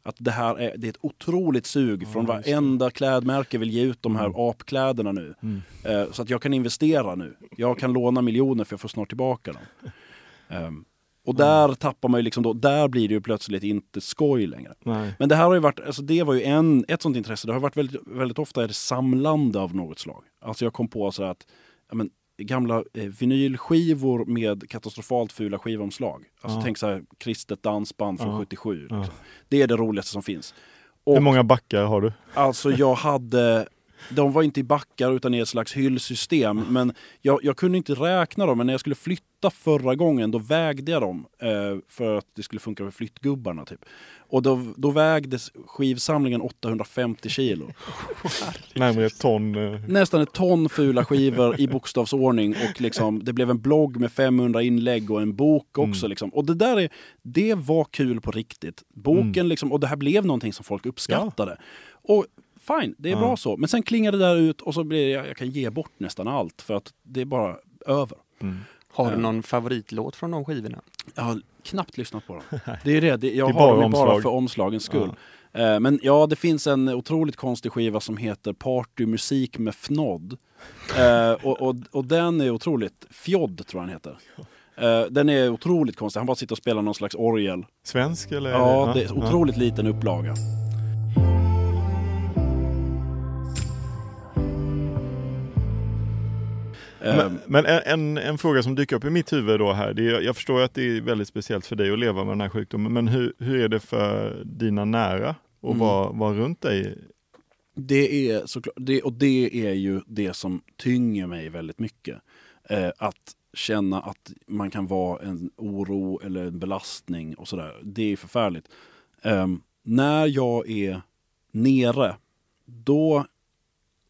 Att det här är, det är ett otroligt sug från Ja, det. varenda klädmärke vill ge ut de här apkläderna nu. Mm. Eh, så att jag kan investera nu. Jag kan låna miljoner för jag får snart tillbaka dem. Ehm, och där tappar man ju liksom då, där blir det ju plötsligt inte skoj längre. Nej. Men det här har ju varit, alltså det var ju en, ett sånt intresse, det har varit väldigt, väldigt ofta är det samlande av något slag. Alltså jag kom på så att, ja men, gamla eh, vinylskivor med katastrofalt fula skivomslag. Alltså Ja. tänk så här, kristet dansband från Ja. 77. Liksom. Det är det roligaste som finns. Hur Och många backar har du? alltså jag hade, de var inte i backar utan i ett slags hyllsystem. Men jag, jag kunde inte räkna dem, men när jag skulle flytta förra gången då vägde jag dem. Eh, för att det skulle funka för flyttgubbarna typ. Och då, då vägdes skivsamlingen 850 kilo. Närmare ett ton. eh, Nästan ett ton fula skivor i bokstavsordning och liksom, det blev en blogg med 500 inlägg och en bok också. Mm. Liksom. Och det där är, det var kul på riktigt. Boken Mm. liksom, och det här blev någonting som folk uppskattade. Och fine, det är Ja. bra så. Men sen klingar det där ut och så blir jag, jag kan ge bort nästan allt för att det är bara över. Mm. Har du Ja. någon favoриtlåt från de skivorna? Jag har knappt lyssnat på dem. Det är det, det jag Det är har bara dem bara för omslagens skull. Eh, Men ja, det finns en otroligt konstig skiva som heter Partymusik med fnodd. Eh, och, och, och den är otroligt, Fjodd tror jag den heter. Eh, den är otroligt konstig, han bara sitter och spelar någon slags orgel. Svensk eller? Ja, det är otroligt liten upplaga. Men, men en, en, fråga som dyker upp i mitt huvud då här, är, jag förstår att det är väldigt speciellt för dig att leva med den här sjukdomen, men hur, hur är det för dina nära och Mm. vara vara runt dig? Det är såklart, det, och det är ju det som tynger mig väldigt mycket. Eh, att känna att man kan vara en oro eller en belastning och sådär. Det är förfärligt. Eh, när jag är nere, då,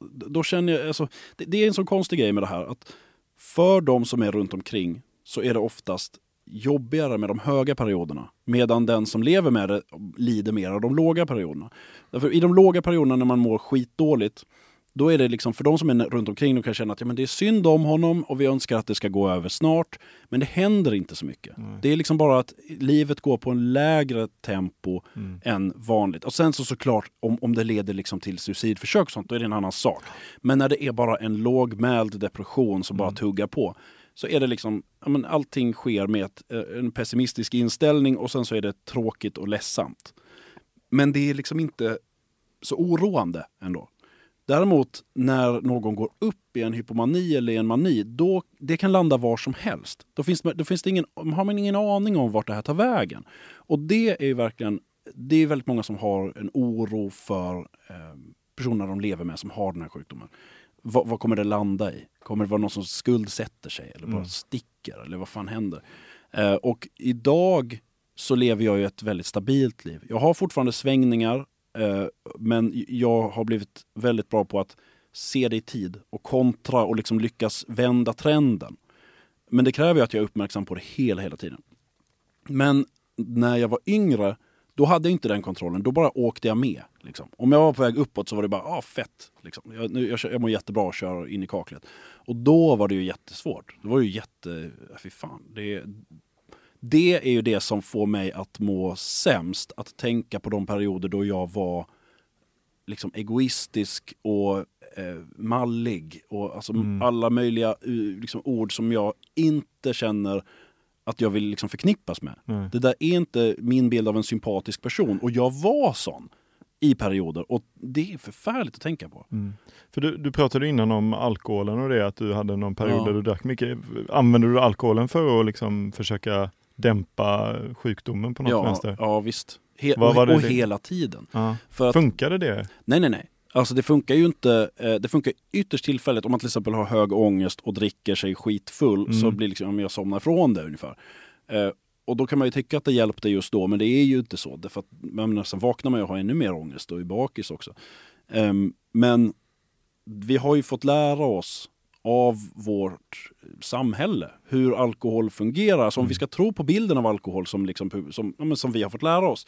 då känner jag, alltså, det, det är en sån konstig grej med det här. att För de som är runt omkring så är det oftast jobbigare med de höga perioderna. Medan den som lever med det lider mer av de låga perioderna. Därför I de låga perioderna när man mår skitdåligt, då är det liksom för de som är runt omkring de kan känna att ja, men det är synd om honom och vi önskar att det ska gå över snart. Men det händer inte så mycket. Nej. Det är liksom bara att livet går på en lägre tempo Mm. än vanligt. Och sen så såklart om, om det leder liksom till suicidförsök och sånt, då är det en annan sak. Men när det är bara en lågmäld depression som bara Mm. tuggar på, så är det liksom, ja, men allting sker med ett, eh, en pessimistisk inställning och sen så är det tråkigt och ledsamt. Men det är liksom inte så oroande ändå. Däremot när någon går upp i en hypomani eller i en mani, då, det kan landa var som helst. Då, finns, då finns det ingen, har man ingen aning om vart det här tar vägen. Och det är verkligen, det är väldigt många som har en oro för eh, personer de lever med som har den här sjukdomen. Vad, vad, kommer det landa i? Kommer det vara någon som skuldsätter sig eller bara mm. sticker? Eller vad fan händer? Eh, och idag så lever jag ju ett väldigt stabilt liv. Jag har fortfarande svängningar Eh, men jag har blivit väldigt bra på att se det i tid och kontra och liksom lyckas vända trenden. Men det kräver ju att jag är uppmärksam på det hela, hela tiden. Men när jag var yngre då hade jag inte den kontrollen. Då bara åkte jag med. Liksom. Om jag var på väg uppåt så var det bara, ah, fett. Liksom. Jag, nu, jag, jag mår jättebra och kör in i kaklet. Och då var det ju jättesvårt. Det var ju jätte... Fy fan. Det, det är ju det som får mig att må sämst. Att tänka på de perioder då jag var liksom egoistisk och eh, mallig. Och alltså mm. alla möjliga liksom, ord som jag inte känner att jag vill liksom förknippas med. Mm. Det där är inte min bild av en sympatisk person. Och jag var sån i perioder. Och det är förfärligt att tänka på. Mm. För du, du pratade innan om alkoholen och det, att du hade någon period ja. där du drack mycket. Använder du alkoholen för att liksom försöka dämpa sjukdomen på något ja, vänster? Ja, visst. He och, och hela tiden. Ja. För att, Funkade det? Nej, nej, nej. Alltså det funkar ju inte, eh, det funkar ytterst tillfälligt om man till exempel har hög ångest och dricker sig skitfull mm. så blir liksom, jag somnar från det ungefär. Eh, och då kan man ju tycka att det hjälpte just då, men det är ju inte så. Därför att men sen vaknar man ju och har ännu mer ångest och är bakis också. Um, men vi har ju fått lära oss av vårt samhälle hur alkohol fungerar. Så om mm. vi ska tro på bilden av alkohol som, liksom, som, som vi har fått lära oss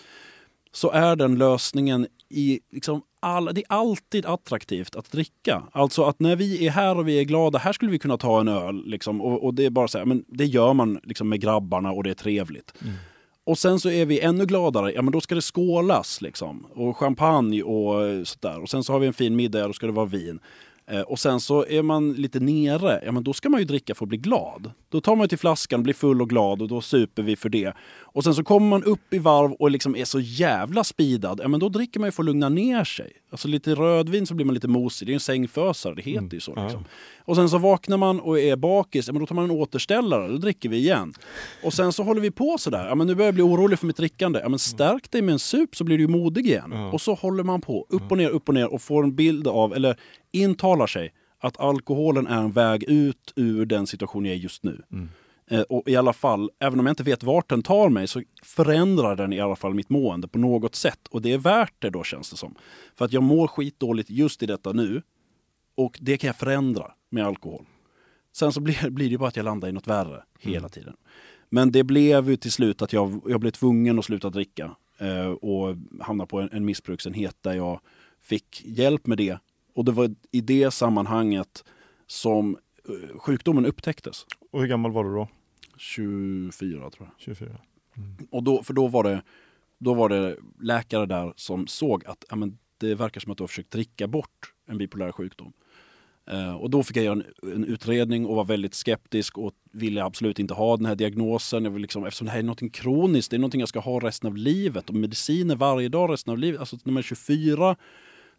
så är den lösningen i liksom all, det är alltid attraktivt att dricka. Alltså att när vi är här och vi är glada, här skulle vi kunna ta en öl. Liksom, och, och, det är bara så här, men det gör man liksom med grabbarna och det är trevligt. Mm. Och sen så är vi ännu gladare, ja men då ska det skålas liksom. Och champagne och sådär. Och sen så har vi en fin middag, då ska det vara vin. Eh, och sen så är man lite nere, ja men då ska man ju dricka för att bli glad. Då tar man till flaskan, blir full och glad och då super vi för det. Och sen så kommer man upp i varv och liksom är så jävla speedad, ja men då dricker man ju för att lugna ner sig. Alltså lite rödvin så blir man lite mosig, det är en sängfösare, det heter ju så. Mm. Liksom. Och sen så vaknar man och är bakis, ja men då tar man en återställare, då dricker vi igen. Och sen så håller vi på sådär, ja men nu börjar jag bli orolig för mitt drickande. Ja men stärk dig med en sup så blir du modig igen. Mm. Och så håller man på, upp och ner, upp och ner och får en bild av, eller intalar sig att alkoholen är en väg ut ur den situation jag är just nu. Mm. Eh, och i alla fall, även om jag inte vet vart den tar mig, så förändrar den i alla fall mitt mående på något sätt. Och det är värt det då känns det som. För att jag mår skitdåligt just i detta nu. Och det kan jag förändra med alkohol. Sen så blir, blir det bara att jag landar i något värre hela mm. tiden. Men det blev ju till slut att jag, jag blev tvungen att sluta dricka. Eh, och hamna på en, en missbruksenhet där jag fick hjälp med det och det var i det sammanhanget som eh, sjukdomen upptäcktes. Och hur gammal var du då? 24 tror jag. 24. Mm. Och då, för då var, det, då var det läkare där som såg att ja, men det verkar som att du har försökt dricka bort en bipolär sjukdom. Uh, och då fick jag göra en, en, utredning och var väldigt skeptisk och ville absolut inte ha den här diagnosen. Jag vill liksom, eftersom det här är något kroniskt, det är något jag ska ha resten av livet och mediciner varje dag resten av livet. Alltså när man är 24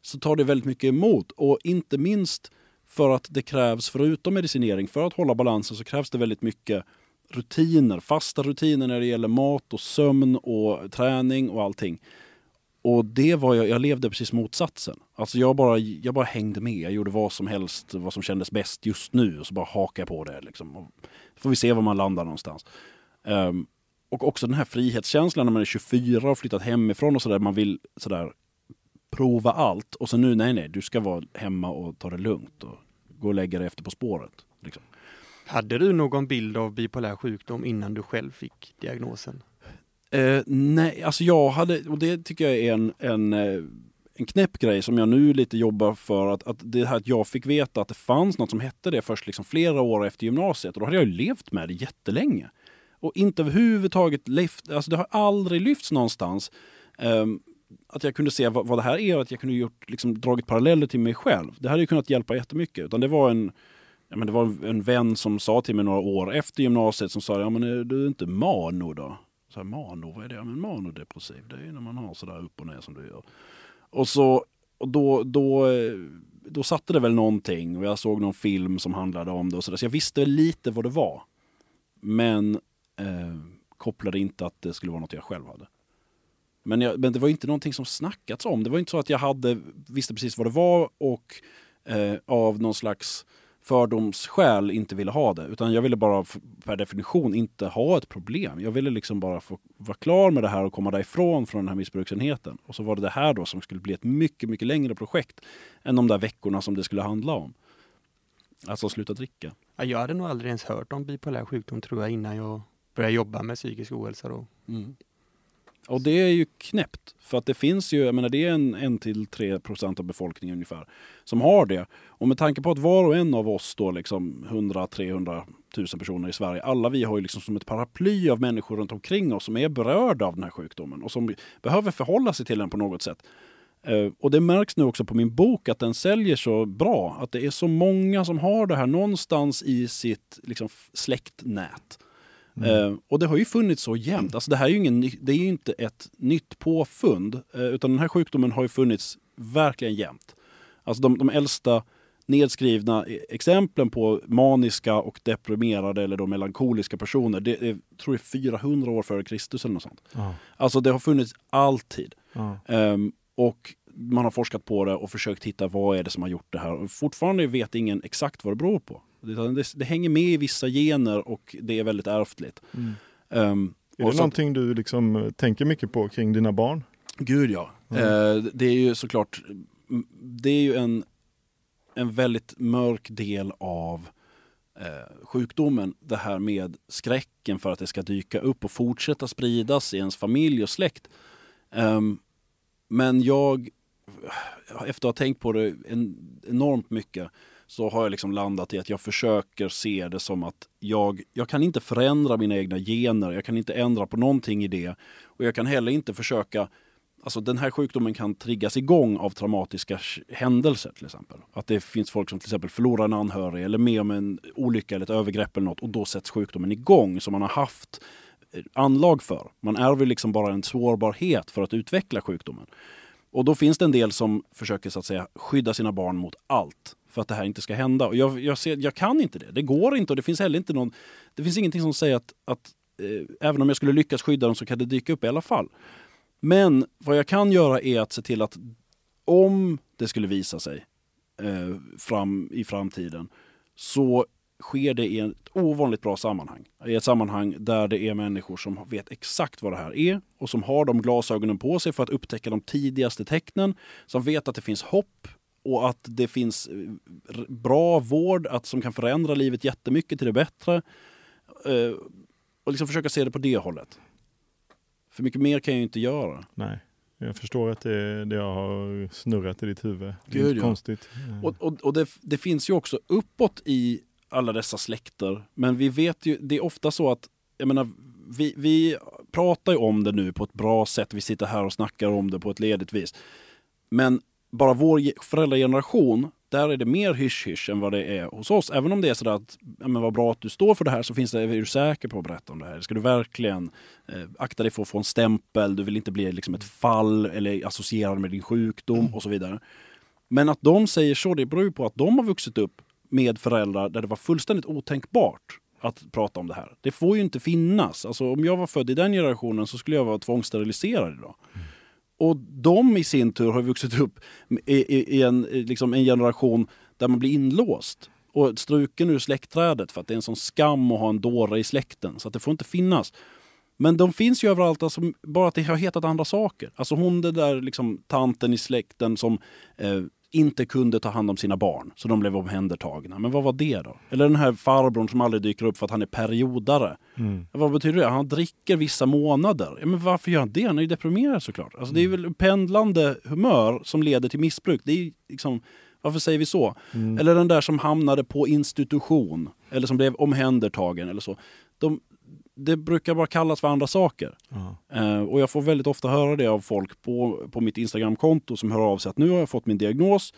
så tar det väldigt mycket emot. Och inte minst för att det krävs, förutom medicinering, för att hålla balansen så krävs det väldigt mycket rutiner, fasta rutiner när det gäller mat och sömn och träning och allting. Och det var jag, jag levde precis motsatsen. Alltså jag bara, jag bara hängde med, jag gjorde vad som helst, vad som kändes bäst just nu och så bara hakade jag på det. Liksom. Och får vi se var man landar någonstans. Um, och också den här frihetskänslan när man är 24 och flyttat hemifrån och sådär, man vill sådär prova allt och så nu, nej nej, du ska vara hemma och ta det lugnt och gå och lägga dig efter På spåret. Liksom. Hade du någon bild av bipolär sjukdom innan du själv fick diagnosen? Eh, nej, alltså jag hade, och det tycker jag är en, en, eh, en knäpp grej som jag nu lite jobbar för, att, att det här att jag fick veta att det fanns något som hette det först liksom flera år efter gymnasiet och då hade jag ju levt med det jättelänge. Och inte överhuvudtaget lyft, alltså det har aldrig lyfts någonstans. Eh, att jag kunde se vad, vad det här är och att jag kunde gjort, liksom, dragit paralleller till mig själv. Det hade ju kunnat hjälpa jättemycket. Utan det var en, ja, men det var en vän som sa till mig några år efter gymnasiet som sa, ja men är du inte mano då? Så här, mano, vad är det? Ja, men manodepressiv, det är ju när man har sådär upp och ner som du gör. Och så, och då, då, eh, då satte det väl någonting och jag såg någon film som handlade om det och sådär. Så jag visste lite vad det var. Men eh, kopplade inte att det skulle vara något jag själv hade. Men, jag, men det var inte någonting som snackats om. Det var inte så att jag hade, visste precis vad det var och eh, av någon slags fördomsskäl inte ville ha det. Utan jag ville bara per definition inte ha ett problem. Jag ville liksom bara få vara klar med det här och komma därifrån från den här missbruksenheten. Och så var det det här då som skulle bli ett mycket, mycket längre projekt än de där veckorna som det skulle handla om. Alltså sluta dricka. Ja, jag hade nog aldrig ens hört om bipolär sjukdom tror jag innan jag började jobba med psykisk ohälsa då. Mm. Och det är ju knäppt. För att det finns ju, jag menar det är en, till 3 procent av befolkningen ungefär som har det. Och med tanke på att var och en av oss då liksom 100-300 tusen personer i Sverige, alla vi har ju liksom som ett paraply av människor runt omkring oss som är berörda av den här sjukdomen och som behöver förhålla sig till den på något sätt. Eh, och det märks nu också på min bok att den säljer så bra. Att det är så många som har det här någonstans i sitt liksom, släktnät. Mm. Uh, och det har ju funnits så jämt. Alltså det här är ju, ingen, det är ju inte ett nytt påfund. Uh, utan den här sjukdomen har ju funnits verkligen jämt. Alltså de, de äldsta nedskrivna e- exemplen på maniska och deprimerade eller då melankoliska personer, det är, tror jag 400 år före Kristus eller något sånt. Ja. Alltså det har funnits alltid. Ja. Um, och man har forskat på det och försökt hitta vad är det som har gjort det här. Och fortfarande vet ingen exakt vad det beror på. Det, det, hänger med i vissa gener och det är väldigt ärftligt. Mm. Um, Är det någonting du liksom tänker mycket på kring dina barn? Gud ja. Mm. Eh, det är ju såklart, det är ju en, en väldigt mörk del av eh, sjukdomen. Det här med skräcken för att det ska dyka upp och fortsätta spridas i ens familj och släkt. Um, men jag, efter att ha tänkt på det en, enormt mycket, så har jag liksom landat i att jag försöker se det som att jag, jag kan inte förändra mina egna gener, jag kan inte ändra på någonting i det. Och jag kan heller inte försöka Alltså den här sjukdomen kan triggas igång av traumatiska händelser till exempel. Att det finns folk som till exempel förlorar en anhörig eller med om en olycka eller ett övergrepp eller något och då sätts sjukdomen igång som man har haft eh, anlag för. Man ärver liksom bara en sårbarhet för att utveckla sjukdomen. Och då finns det en del som försöker så att säga skydda sina barn mot allt för att det här inte ska hända. Och jag, jag, ser, jag kan inte det. Det går inte och det finns heller inte någon... Det finns ingenting som säger att, att eh, även om jag skulle lyckas skydda dem så kan det dyka upp i alla fall. Men vad jag kan göra är att se till att om det skulle visa sig eh, fram, i framtiden så sker det i ett ovanligt bra sammanhang. I ett sammanhang där det är människor som vet exakt vad det här är och som har de glasögonen på sig för att upptäcka de tidigaste tecknen. Som vet att det finns hopp och att det finns eh, bra vård att, som kan förändra livet jättemycket till det bättre. Eh, och liksom försöka se det på det hållet. För mycket mer kan jag ju inte göra. Nej. Jag förstår att det, det har snurrat i ditt huvud. Det är Gud, ja. konstigt. Och, och, och det, det finns ju också uppåt i alla dessa släkter. Men vi vet ju, det är ofta så att, jag menar, vi, vi pratar ju om det nu på ett bra sätt. Vi sitter här och snackar om det på ett ledigt vis. Men bara vår föräldrageneration, där är det mer hysch-hysch än vad det är hos oss. Även om det är sådär att, ja, men vad bra att du står för det här, så finns det, är du säker på att berätta om det här? Ska du verkligen eh, akta dig för att få en stämpel? Du vill inte bli liksom ett fall eller associerad med din sjukdom och så vidare. Men att de säger så, det beror ju på att de har vuxit upp med föräldrar där det var fullständigt otänkbart att prata om det här. Det får ju inte finnas. Alltså, om jag var född i den generationen så skulle jag vara tvångssteriliserad idag. Och de i sin tur har vuxit upp i, i, i en, liksom en generation där man blir inlåst och struken ur släktträdet för att det är en sån skam att ha en dåre i släkten. Så att det får inte finnas. Men de finns ju överallt, alltså, bara att det har hetat andra saker. Alltså hon den där liksom, tanten i släkten som eh, inte kunde ta hand om sina barn, så de blev omhändertagna. Men vad var det då? Eller den här farbrorn som aldrig dyker upp för att han är periodare. Mm. Vad betyder det? Han dricker vissa månader. Ja, men varför gör han det? Han är ju deprimerad såklart. Alltså, det är väl pendlande humör som leder till missbruk. Det är liksom, varför säger vi så? Mm. Eller den där som hamnade på institution. Eller som blev omhändertagen eller så. De, det brukar bara kallas för andra saker. Eh, och jag får väldigt ofta höra det av folk på, på mitt Instagramkonto som hör av sig att nu har jag fått min diagnos.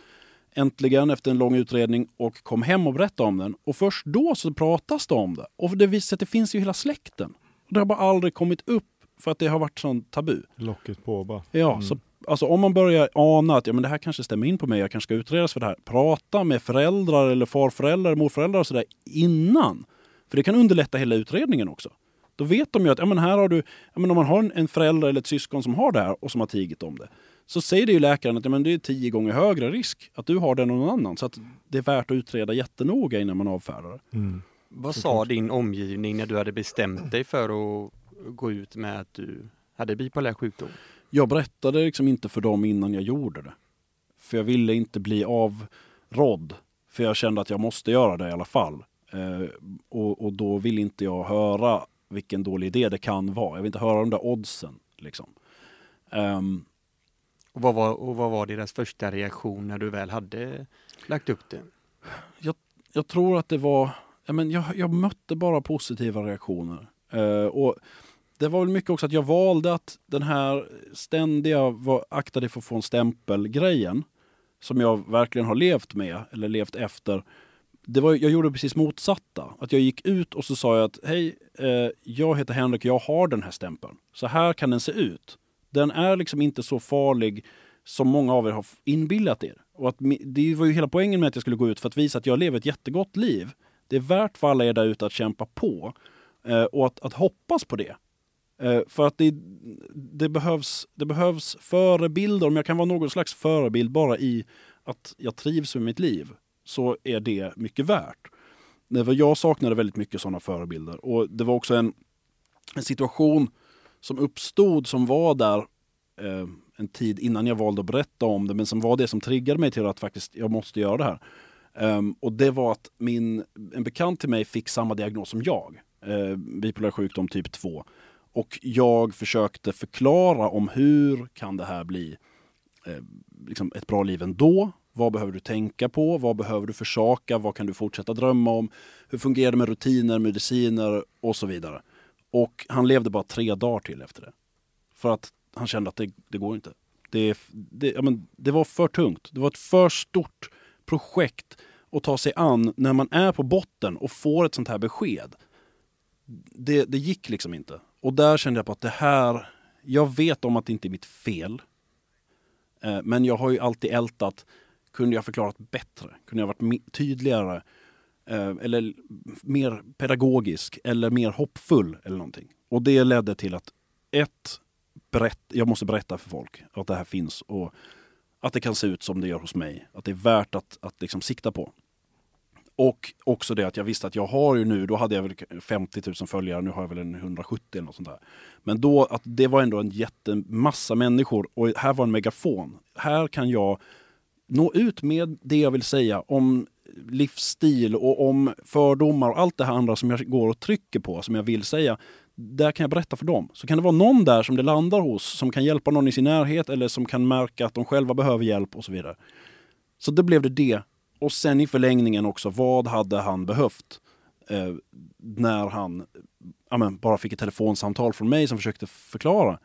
äntligen efter en lång utredning och kom hem och berättade om den. Och först då så pratas det om det. Och det visar sig att det finns ju hela släkten. Det har bara aldrig kommit upp för att det har varit sån tabu. Locket på bara. Ja, Mm. så alltså, om man börjar ana att ja, men det här kanske stämmer in på mig, jag kanske ska utredas för det här. Prata med föräldrar eller farföräldrar, morföräldrar och sådär innan. För det kan underlätta hela utredningen också. Då vet de ju att ja, men här har du, ja, men om man har en, en förälder eller ett syskon som har det här och som har tigit om det. Så säger det ju läkaren att ja, men det är tio gånger högre risk att du har det än någon annan. Så att det är värt att utreda jättenoga innan man avfärdar det. Mm. Vad sa din omgivning när du hade bestämt dig för att gå ut med att du hade bipolär sjukdom? Jag berättade liksom inte för dem innan jag gjorde det. För jag ville inte bli avrådd. För jag kände att jag måste göra det i alla fall. Eh, och, och då vill inte jag höra vilken dålig idé det kan vara. Jag vill inte höra de där oddsen. Liksom. Ehm, Och vad, var, och vad var deras första reaktion när du väl hade lagt upp det? jag tror att det var... Ja, men jag, jag mötte bara positiva reaktioner. Eh, och det var väl mycket också att jag valde att den här ständiga var, akta dig för att få en stämpel-grejen som jag verkligen har levt med, eller levt efter. Det var, jag gjorde precis motsatta. Att jag gick ut och så sa jag att hej, eh, jag heter Henrik, jag har den här stämpeln. Så här kan den se ut. Den är liksom inte så farlig som många av er har inbillat er. Och att, det var ju hela poängen med att jag skulle gå ut för att visa att jag lever ett jättegott liv. Det är värt för alla er där ute att kämpa på eh, och att, att hoppas på det. Eh, för att det, det, behövs, det behövs förebilder, om jag kan vara någon slags förebild bara i att jag trivs med mitt liv, så är det mycket värt. Jag saknade väldigt mycket sådana förebilder. Och det var också en, en situation som uppstod som var där eh, en tid innan jag valde att berätta om det, men som var det som triggade mig till att faktiskt jag måste göra det här. Um, och det var att min, en bekant till mig fick samma diagnos som jag, eh, bipolär sjukdom typ 2. Och jag försökte förklara om hur kan det här bli eh, liksom ett bra liv ändå? Vad behöver du tänka på? Vad behöver du försaka? Vad kan du fortsätta drömma om? Hur fungerar det med rutiner, mediciner och så vidare? Och han levde bara tre dagar till efter det. För att han kände att det, det går inte. Det, det, ja, men, det var för tungt. Det var ett för stort projekt att ta sig an när man är på botten och får ett sånt här besked. Det, det gick liksom inte. Och där kände jag på att det här, jag vet om att det inte är mitt fel. Eh, men jag har ju alltid ältat, kunde jag förklarat bättre? Kunde jag varit tydligare? Eh, eller mer pedagogisk? Eller mer hoppfull? Eller någonting. Och det ledde till att ett, berätt, jag måste berätta för folk att det här finns och att det kan se ut som det gör hos mig. Att det är värt att, att liksom sikta på. Och också det att jag visste att jag har ju nu, då hade jag väl 50 000 följare, nu har jag väl en 170 eller något sånt där. Men då, att det var ändå en jättemassa människor och här var en megafon. Här kan jag nå ut med det jag vill säga om livsstil och om fördomar och allt det här andra som jag går och trycker på, som jag vill säga. Där kan jag berätta för dem. Så kan det vara någon där som det landar hos, som kan hjälpa någon i sin närhet eller som kan märka att de själva behöver hjälp och så vidare. Så det blev det det. Och sen i förlängningen också, vad hade han behövt eh, när han ja, men, bara fick ett telefonsamtal från mig som försökte förklara.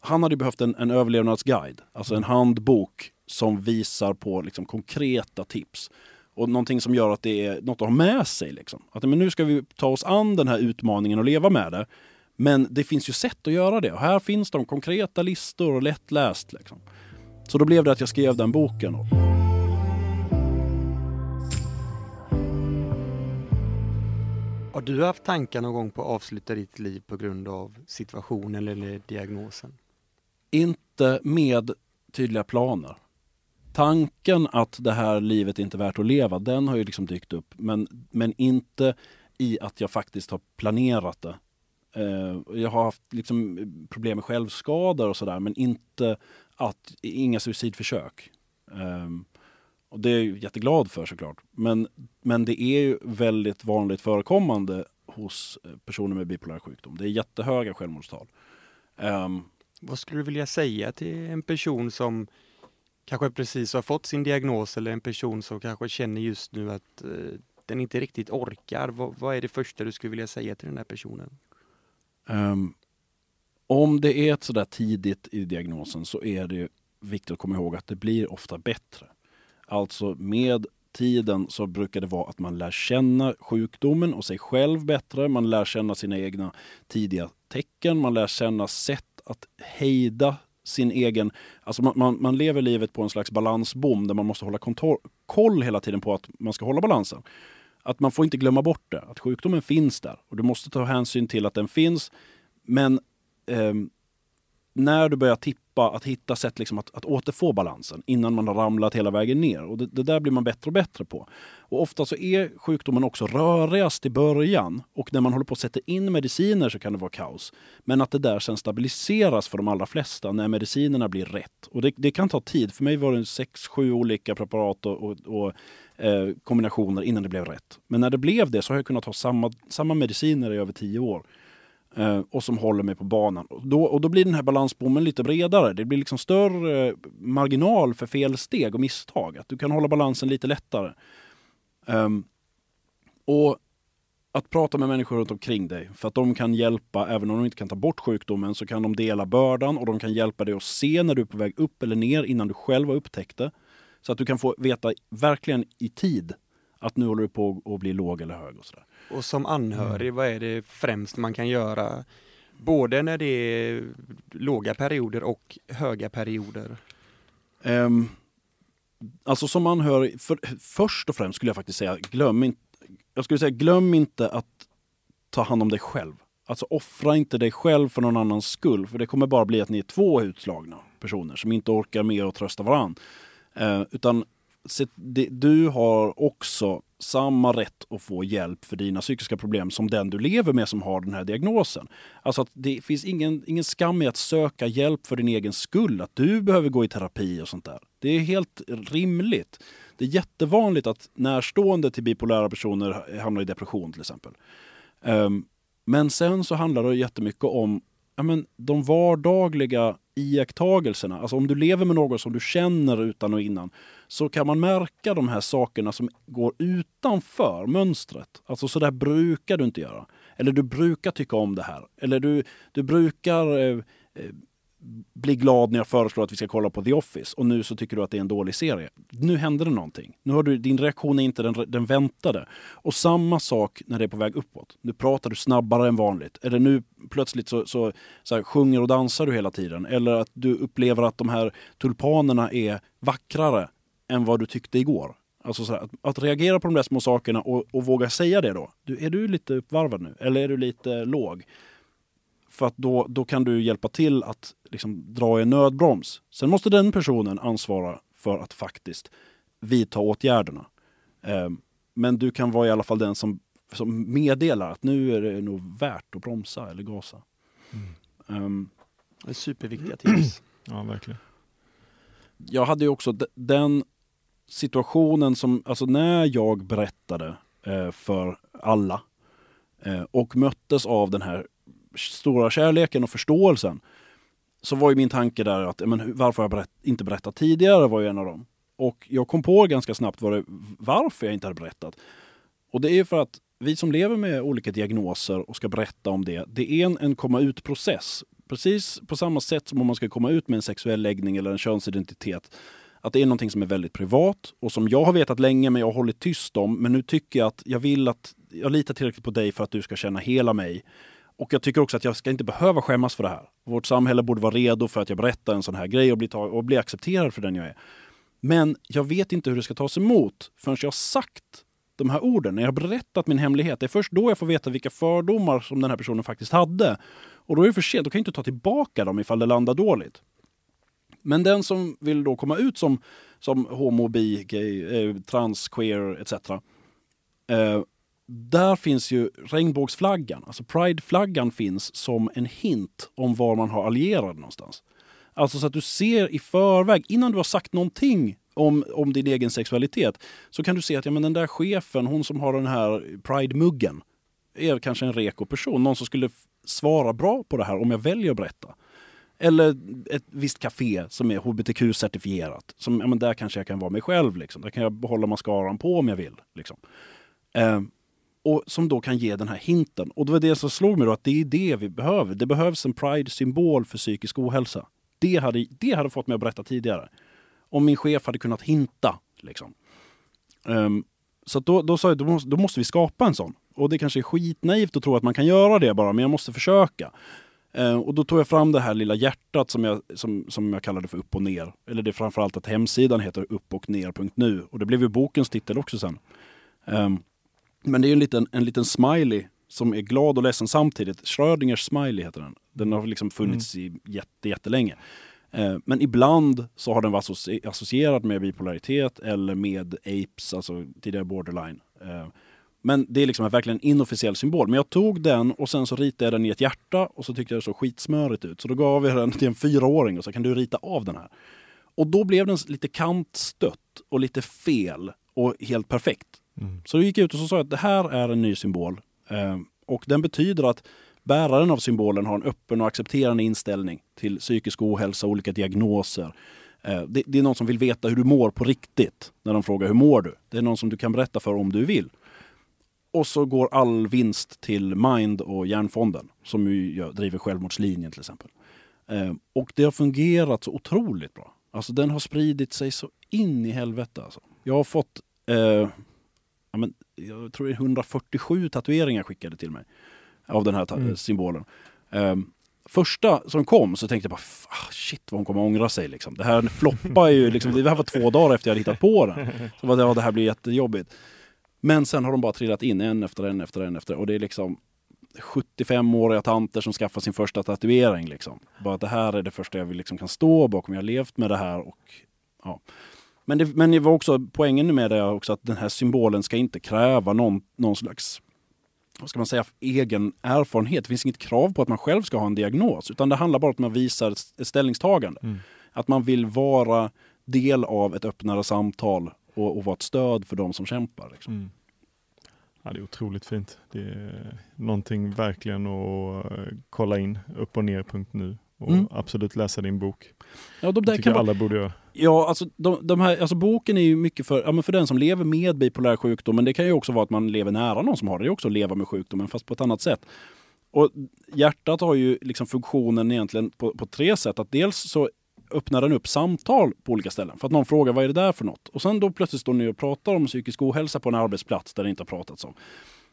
Han hade behövt en, en överlevnadsguide, alltså en handbok som visar på liksom, konkreta tips. Och någonting som gör att det är något att ha med sig. Liksom. Att men nu ska vi ta oss an den här utmaningen och leva med det. Men det finns ju sätt att göra det. Och här finns de konkreta listor och lättläst. Liksom. Så då blev det att jag skrev den boken. Har du haft tankar någon gång på att avsluta ditt liv på grund av situationen eller diagnosen? Inte med tydliga planer. Tanken att det här livet inte är värt att leva, den har ju liksom dykt upp. Men, men inte i att jag faktiskt har planerat det. Eh, jag har haft liksom problem med självskador och sådär, men inte att, inga suicidförsök. Eh, och det är jag jätteglad för såklart. Men, men det är ju väldigt vanligt förekommande hos personer med bipolär sjukdom. Det är jättehöga självmordstal. Eh, Vad skulle du vilja säga till en person som kanske precis har fått sin diagnos eller en person som kanske känner just nu att eh, den inte riktigt orkar? Vad, vad är det första du skulle vilja säga till den här personen? um, om det är ett sådär tidigt i diagnosen så är det viktigt att komma ihåg att det blir ofta bättre. Alltså med tiden så brukar det vara att man lär känna sjukdomen och sig själv bättre. Man lär känna sina egna tidiga tecken. Man lär känna sätt att hejda sin egen... Alltså man, man, man lever livet på en slags balansbom där man måste hålla kontor, koll hela tiden på att man ska hålla balansen. Att man får inte glömma bort det, att sjukdomen finns där. Och du måste ta hänsyn till att den finns. Men eh, när du börjar tippa, att hitta sätt liksom att, att återfå balansen innan man har ramlat hela vägen ner. Och det, det, där blir man bättre och bättre på. Och ofta så är sjukdomen också rörigast i början och när man håller på att sätta in mediciner så kan det vara kaos. Men att det där sen stabiliseras för de allra flesta när medicinerna blir rätt. Och det, det kan ta tid. För mig var det sex, sju olika preparat och, och, och eh, kombinationer innan det blev rätt. Men när det blev det så har jag kunnat ha samma, samma mediciner i över tio år. Eh, och som håller mig på banan. Och då, och då blir den här balansbommen lite bredare. Det blir liksom större marginal för felsteg och misstag. Att du kan hålla balansen lite lättare. Um, och att prata med människor runt omkring dig. För att de kan hjälpa, även om de inte kan ta bort sjukdomen, så kan de dela bördan och de kan hjälpa dig att se när du är på väg upp eller ner innan du själv har upptäckt det. Så att du kan få veta verkligen i tid att nu håller du på att bli låg eller hög och sådär. Och som anhörig, mm. vad är det främst man kan göra? Både när det är låga perioder och höga perioder? Um, alltså som anhörig, för, först och främst skulle jag faktiskt säga, glöm inte, jag skulle säga glöm inte att ta hand om dig själv. Alltså offra inte dig själv för någon annans skull, för det kommer bara bli att ni är två utslagna personer som inte orkar med att trösta varandra. Uh, utan du har också samma rätt att få hjälp för dina psykiska problem som den du lever med som har den här diagnosen. Alltså att det finns ingen, ingen skam i att söka hjälp för din egen skull, att du behöver gå i terapi och sånt där. Det är helt rimligt. Det är jättevanligt att närstående till bipolära personer hamnar i depression till exempel. Um, men sen så handlar det jättemycket om ja, men, de vardagliga iakttagelserna. Alltså om du lever med någon som du känner utan och innan så kan man märka de här sakerna som går utanför mönstret. Alltså så där brukar du inte göra. Eller du brukar tycka om det här. Eller du, du brukar eh, eh blir bli glad när jag föreslår att vi ska kolla på The Office och nu så tycker du att det är en dålig serie. Nu händer det någonting. Nu har du, din reaktion är inte den, den väntade. Och samma sak när det är på väg uppåt. Nu pratar du snabbare än vanligt. Eller nu plötsligt så, så, så här, sjunger och dansar du hela tiden. Eller att du upplever att de här tulpanerna är vackrare än vad du tyckte igår. Alltså så här, att, att, reagera på de där små sakerna och, och våga säga det då. Du, är du lite uppvarvad nu? Eller är du lite låg? För att då, då kan du hjälpa till att liksom dra i en nödbroms. Sen måste den personen ansvara för att faktiskt vidta åtgärderna. Eh, men du kan vara i alla fall den som, som meddelar att nu är det nog värt att bromsa eller gasa. Mm. Um, det är superviktiga tips. ja, verkligen. Jag hade ju också den situationen som, alltså när jag berättade eh, för alla eh, och möttes av den här stora kärleken och förståelsen så var ju min tanke där att men, varför har jag berätt, inte berättat tidigare var ju en av dem. Och jag kom på ganska snabbt var det, varför jag inte hade berättat. Och det är för att vi som lever med olika diagnoser och ska berätta om det, det är en, en komma ut-process. Precis på samma sätt som om man ska komma ut med en sexuell läggning eller en könsidentitet. Att det är någonting som är väldigt privat och som jag har vetat länge men jag har hållit tyst om. Men nu tycker jag att jag vill att, jag litar tillräckligt på dig för att du ska känna hela mig. Och jag tycker också att jag ska inte behöva skämmas för det här. Vårt samhälle borde vara redo för att jag berättar en sån här grej och bli, och bli accepterad för den jag är. Men jag vet inte hur det ska tas emot förrän jag har sagt de här orden, när jag har berättat min hemlighet. Det är först då jag får veta vilka fördomar som den här personen faktiskt hade. Och då är det för sent, då kan jag inte ta tillbaka dem ifall det landar dåligt. Men den som vill då komma ut som, som homo, bi, gay, eh, trans, queer etc. Eh, där finns ju regnbågsflaggan, alltså prideflaggan finns som en hint om var man har allierade någonstans. Alltså så att du ser i förväg, innan du har sagt någonting om, om din egen sexualitet, så kan du se att ja, men den där chefen, hon som har den här pride-muggen, är kanske en reko person. Någon som skulle svara bra på det här om jag väljer att berätta. Eller ett visst café som är hbtq-certifierat. Som, ja, men där kanske jag kan vara mig själv. Liksom. Där kan jag behålla mascaran på om jag vill. Liksom. Eh, och som då kan ge den här hinten. Och det var det som slog mig då, att det är det vi behöver. Det behövs en pride-symbol för psykisk ohälsa. Det hade, det hade fått mig att berätta tidigare. Om min chef hade kunnat hinta Liksom. Um, så då, då sa jag, då måste, då måste vi skapa en sån. Och det kanske är skitnaivt att tro att man kan göra det bara, men jag måste försöka. Uh, och då tog jag fram det här lilla hjärtat som jag, som, som jag kallade för upp och ner. Eller det är framförallt att hemsidan heter uppochner.nu. Och det blev ju bokens titel också sen. Um, men det är en liten, en liten smiley som är glad och ledsen samtidigt. Schrödingers smiley heter den. Den har liksom funnits mm. i jätte, jättelänge. Eh, men ibland så har den varit associerad med bipolaritet eller med apes, alltså tidigare borderline. Eh, men det är liksom verkligen en inofficiell symbol. Men jag tog den och sen så ritade jag den i ett hjärta och så tyckte jag det såg skitsmörigt ut. Så då gav jag den till en fyraåring och så kan du rita av den här. Och då blev den lite kantstött och lite fel och helt perfekt. Mm. Så då gick jag ut och så sa jag att det här är en ny symbol. Eh, och den betyder att bäraren av symbolen har en öppen och accepterande inställning till psykisk ohälsa och olika diagnoser. Eh, det, det, är någon som vill veta hur du mår på riktigt när de frågar hur mår du? Det är någon som du kan berätta för om du vill. Och så går all vinst till Mind och Hjärnfonden som ju driver självmordslinjen till exempel. Eh, och det har fungerat så otroligt bra. Alltså den har spridit sig så in i helvete. Alltså. Jag har fått eh, ja, men, jag tror det är 147 tatueringar skickade till mig av den här mm. symbolen. Um, första som kom så tänkte jag bara ah, shit vad hon kommer ångra sig. Liksom. Det här floppar ju, liksom, det här var två dagar efter jag hittat på den. Så det, ja, det här blir jättejobbigt. Men sen har de bara trillat in en efter en efter en efter och det är liksom 75-åriga tanter som skaffar sin första tatuering. Liksom. Bara att det här är det första jag liksom kan stå bakom. Jag har levt med det här och ja. Men det, men det var också poängen med det också att den här symbolen ska inte kräva någon, någon slags vad ska man säga, egen erfarenhet. Det finns inget krav på att man själv ska ha en diagnos, utan det handlar bara om att man visar ett ställningstagande. Mm. Att man vill vara del av ett öppnare samtal och, och vara ett stöd för de som kämpar. Liksom. Mm. Ja, det är otroligt fint. Det är någonting verkligen att kolla in, upp och ner.nu och mm. absolut läsa din bok. Ja, de där tycker kan alla borde göra. Ja, alltså, de, de här, alltså boken är ju mycket för, ja, men för den som lever med bipolär sjukdom, men det kan ju också vara att man lever nära någon som har det. Det är också att leva med sjukdomen, fast på ett annat sätt. Och hjärtat har ju liksom funktionen egentligen på, på tre sätt. Att dels så öppnar den upp samtal på olika ställen. För att någon frågar vad är det där för något? Och sen då plötsligt står ni och pratar om psykisk ohälsa på en arbetsplats där det inte har pratats om.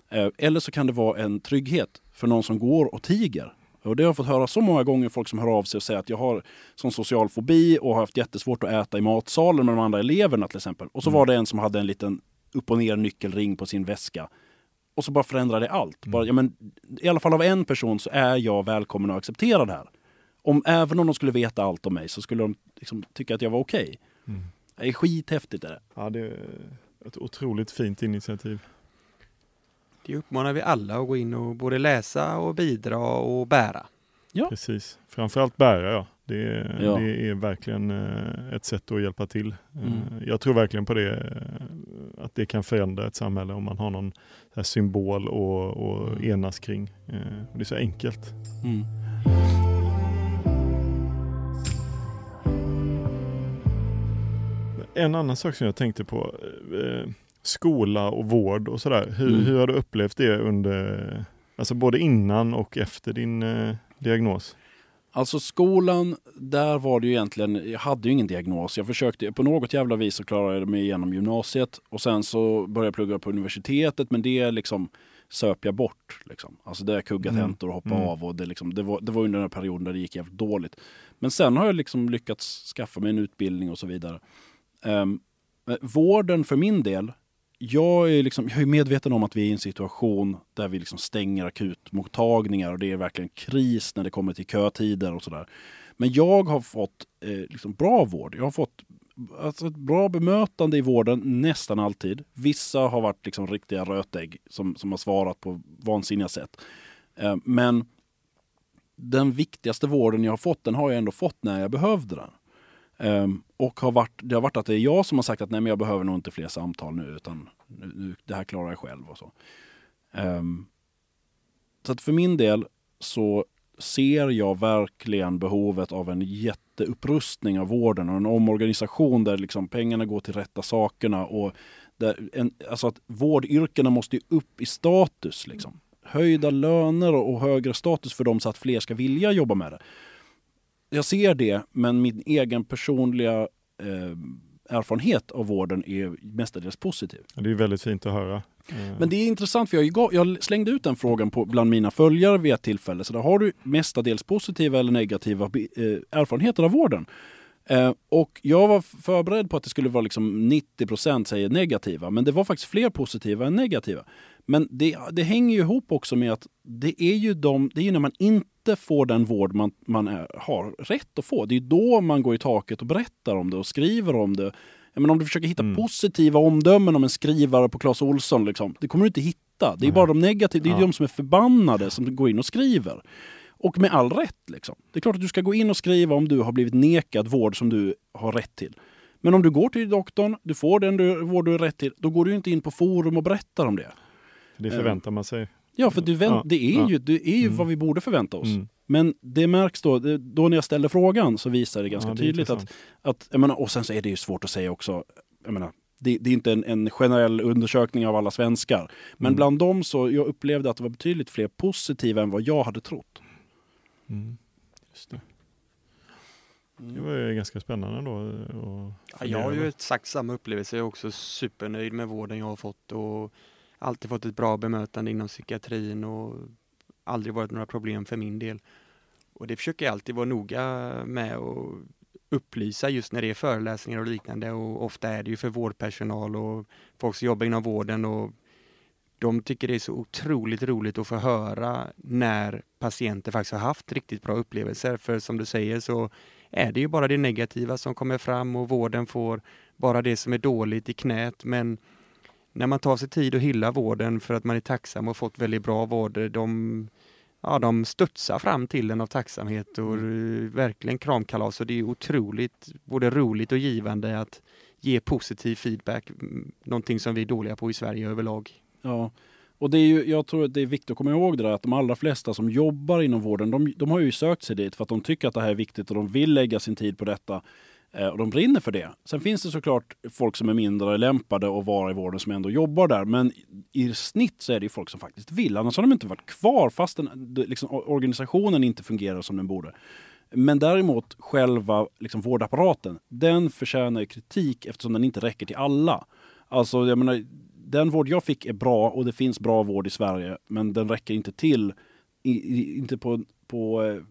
Eh, eller så kan det vara en trygghet för någon som går och tiger och det har jag fått höra så många gånger, folk som hör av sig och säger att jag har sån social fobi och har haft jättesvårt att äta i matsalen med de andra eleverna till exempel. Och så mm. var det en som hade en liten upp och ner nyckelring på sin väska. Och så bara förändrade allt. Mm. Bara, ja, men, I alla fall av en person så är jag välkommen och accepterad här. Om, även om de skulle veta allt om mig så skulle de liksom, tycka att jag var okej. Okay. Mm. Det är skithäftigt. Är det. Ja, det är ett otroligt fint initiativ. Det uppmanar vi alla att gå in och både läsa och bidra och bära. Ja. Precis, framförallt bära ja. Det, är, ja. det är verkligen eh, ett sätt att hjälpa till. Eh, mm. Jag tror verkligen på det, eh, att det kan förändra ett samhälle om man har någon symbol att mm. enas kring. Det är så enkelt. Mm. En annan sak som jag tänkte på skola och vård och sådär. Hur, mm. hur har du upplevt det under, alltså både innan och efter din eh, diagnos? Alltså skolan, där var det ju egentligen, jag hade ju ingen diagnos. Jag försökte, på något jävla vis så klarade jag mig igenom gymnasiet och sen så började jag plugga på universitetet men det liksom söp jag bort. Liksom. Alltså det kugga mm. tentor och hoppa mm. av och det, liksom, det, var, det var under den här perioden där det gick jävligt dåligt. Men sen har jag liksom lyckats skaffa mig en utbildning och så vidare. Um, vården för min del jag är, liksom, jag är medveten om att vi är i en situation där vi liksom stänger akutmottagningar och det är verkligen kris när det kommer till kötider och sådär. Men jag har fått eh, liksom bra vård. Jag har fått alltså, ett bra bemötande i vården nästan alltid. Vissa har varit liksom riktiga rötägg som, som har svarat på vansinniga sätt. Eh, men den viktigaste vården jag har fått, den har jag ändå fått när jag behövde den. Um, och har varit, det har varit att det är jag som har sagt att nej men jag behöver nog inte fler samtal nu utan nu, nu, det här klarar jag själv och så. Um, så att för min del så ser jag verkligen behovet av en jätteupprustning av vården och en omorganisation där liksom pengarna går till rätta sakerna och där en, alltså att vårdyrkena måste upp i status. Liksom. Höjda löner och högre status för dem så att fler ska vilja jobba med det jag ser det, men min egen personliga eh, erfarenhet av vården är mestadels positiv. Det är väldigt fint att höra. Eh, Men det är intressant för jag, jag slängde ut den frågan på, bland mina följare vid ett tillfälle. Så där har du mestadels positiva eller negativa eh, erfarenheter av vården. Eh, och jag var förberedd på att det skulle vara liksom 90% säger negativa. Men det var faktiskt fler positiva än negativa. Men det, det hänger ju ihop också med att det är ju, de, det är när man inte får den vård man, man är, har rätt att få. Det är då man går i taket och berättar om det och skriver om det. Menar, om du försöker hitta Mm. positiva omdömen om en skrivare på Clas Ohlson, liksom, det kommer du inte hitta. Det är bara de negativa, det är Ja. de som är förbannade som går in och skriver. Och med all rätt. Liksom. Det är klart att du ska gå in och skriva om du har blivit nekad vård som du har rätt till. Men om du går till doktorn, du får den du, vård du har rätt till, då går du inte in på forum och berättar om det. det förväntar man sig. Ja, för du vänt, Ja, det är ja. ju, det är ju Mm. vad vi borde förvänta oss. Mm. Men det märks då, då när jag ställer frågan så visar det ganska Ja, det tydligt att, att jag menar, och sen så är det ju svårt att säga också, jag menar, det, det är inte en, en generell undersökning av alla svenskar. Men Mm. bland dem så, jag upplevde att det var betydligt fler positiva än vad jag hade trott. Mm. Just det. det var ju ganska spännande då. Och Ja, jag har ju exakt samma upplevelse. Jag är också supernöjd med vården jag har fått och alltid fått ett bra bemötande inom psykiatrin och aldrig varit några problem för min del. Och det försöker jag alltid vara noga med och upplysa just när det är föreläsningar och liknande och ofta är det ju för vårdpersonal och folk som jobbar inom vården och de tycker det är så otroligt roligt att få höra när patienter faktiskt har haft riktigt bra upplevelser. För som du säger så är det ju bara det negativa som kommer fram och vården får bara det som är dåligt i knät. Men när man tar sig tid att hylla vården för att man är tacksam och fått väldigt bra vård, de, ja, de studsar fram till en av tacksamhet och eh, verkligen kramkalas. Och det är otroligt både roligt och givande att ge positiv feedback, mm, någonting som vi är dåliga på i Sverige överlag. Ja, och det är ju, jag tror att det är viktigt att komma ihåg det där att de allra flesta som jobbar inom vården, de, de har ju sökt sig dit för att de tycker att det här är viktigt och de vill lägga sin tid på detta. Eh, och de brinner för det. Sen finns det såklart folk som är mindre lämpade att vara i vården som ändå jobbar där. Men i snitt så är det ju folk som faktiskt vill. Annars har de inte varit kvar fastän liksom, organisationen inte fungerar som den borde. Men däremot själva liksom, vårdapparaten, den förtjänar kritik eftersom den inte räcker till alla. Alltså, jag menar, den vård jag fick är bra och det finns bra vård i Sverige, men den räcker inte till, i, i, inte på, på eh,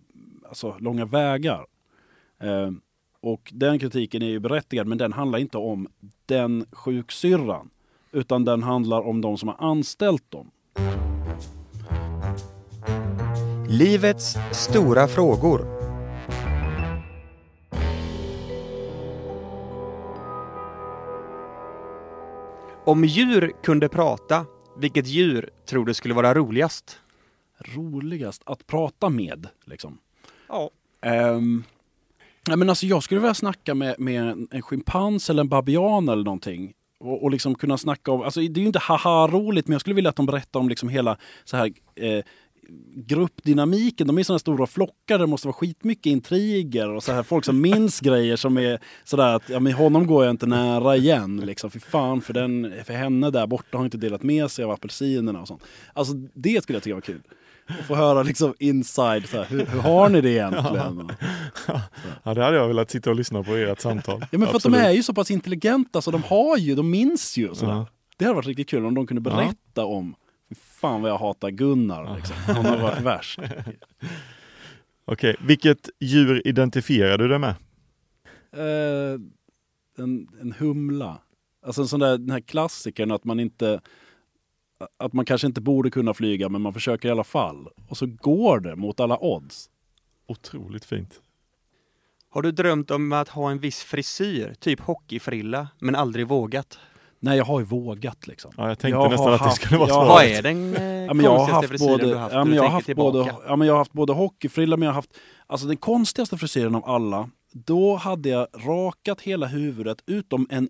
alltså, långa vägar. Eh, och den kritiken är ju berättigad, men den handlar inte om den sjuksyrran, utan den handlar om de som har anställt dem. Livets stora frågor. Om djur kunde prata, vilket djur tror du skulle vara roligast? Roligast att prata med, liksom. Ja. Um, ja, men alltså jag skulle vilja snacka med, med en, en schimpans eller en babian eller någonting. Och, och liksom kunna snacka om, alltså det är ju inte haha-roligt men jag skulle vilja att de berättar om liksom hela så här eh, gruppdynamiken. De är sådana stora flockar, det måste vara skitmycket intriger och så här folk som minns grejer som är sådär att ja, men honom går jag inte nära igen. Liksom. Fy fan, för, den, för henne där borta har inte delat med sig av apelsinerna och sånt. Alltså det skulle jag tycka var kul. Och få höra liksom inside, så här, hur, hur har ni det egentligen? Ja, det hade jag velat sitta och lyssna på i ert samtal. Ja men för Absolut. att de är ju så pass intelligenta så de har ju, de minns ju. Sådär. Ja. Det hade varit riktigt kul om de kunde berätta om, fan vad jag hatar Gunnar. Liksom. Han har varit värst. Okej, vilket djur identifierar du dig med? Eh, en, en humla. Alltså en sån där, den här klassikern att man inte att man kanske inte borde kunna flyga men man försöker i alla fall. Och så går det mot alla odds. Otroligt fint. Har du drömt om att ha en viss frisyr, typ hockeyfrilla, men aldrig vågat? Nej jag har ju vågat liksom. Ja, jag tänkte Jag nästan att det skulle vara svaret. har- Vad är den eh, Ja, men jag har konstigaste haft frisyren både, du har haft? ja, men jag har haft tillbaka? både, ja, men jag har haft både hockeyfrilla men jag har haft, alltså den konstigaste frisyren av alla, då hade jag rakat hela huvudet utom en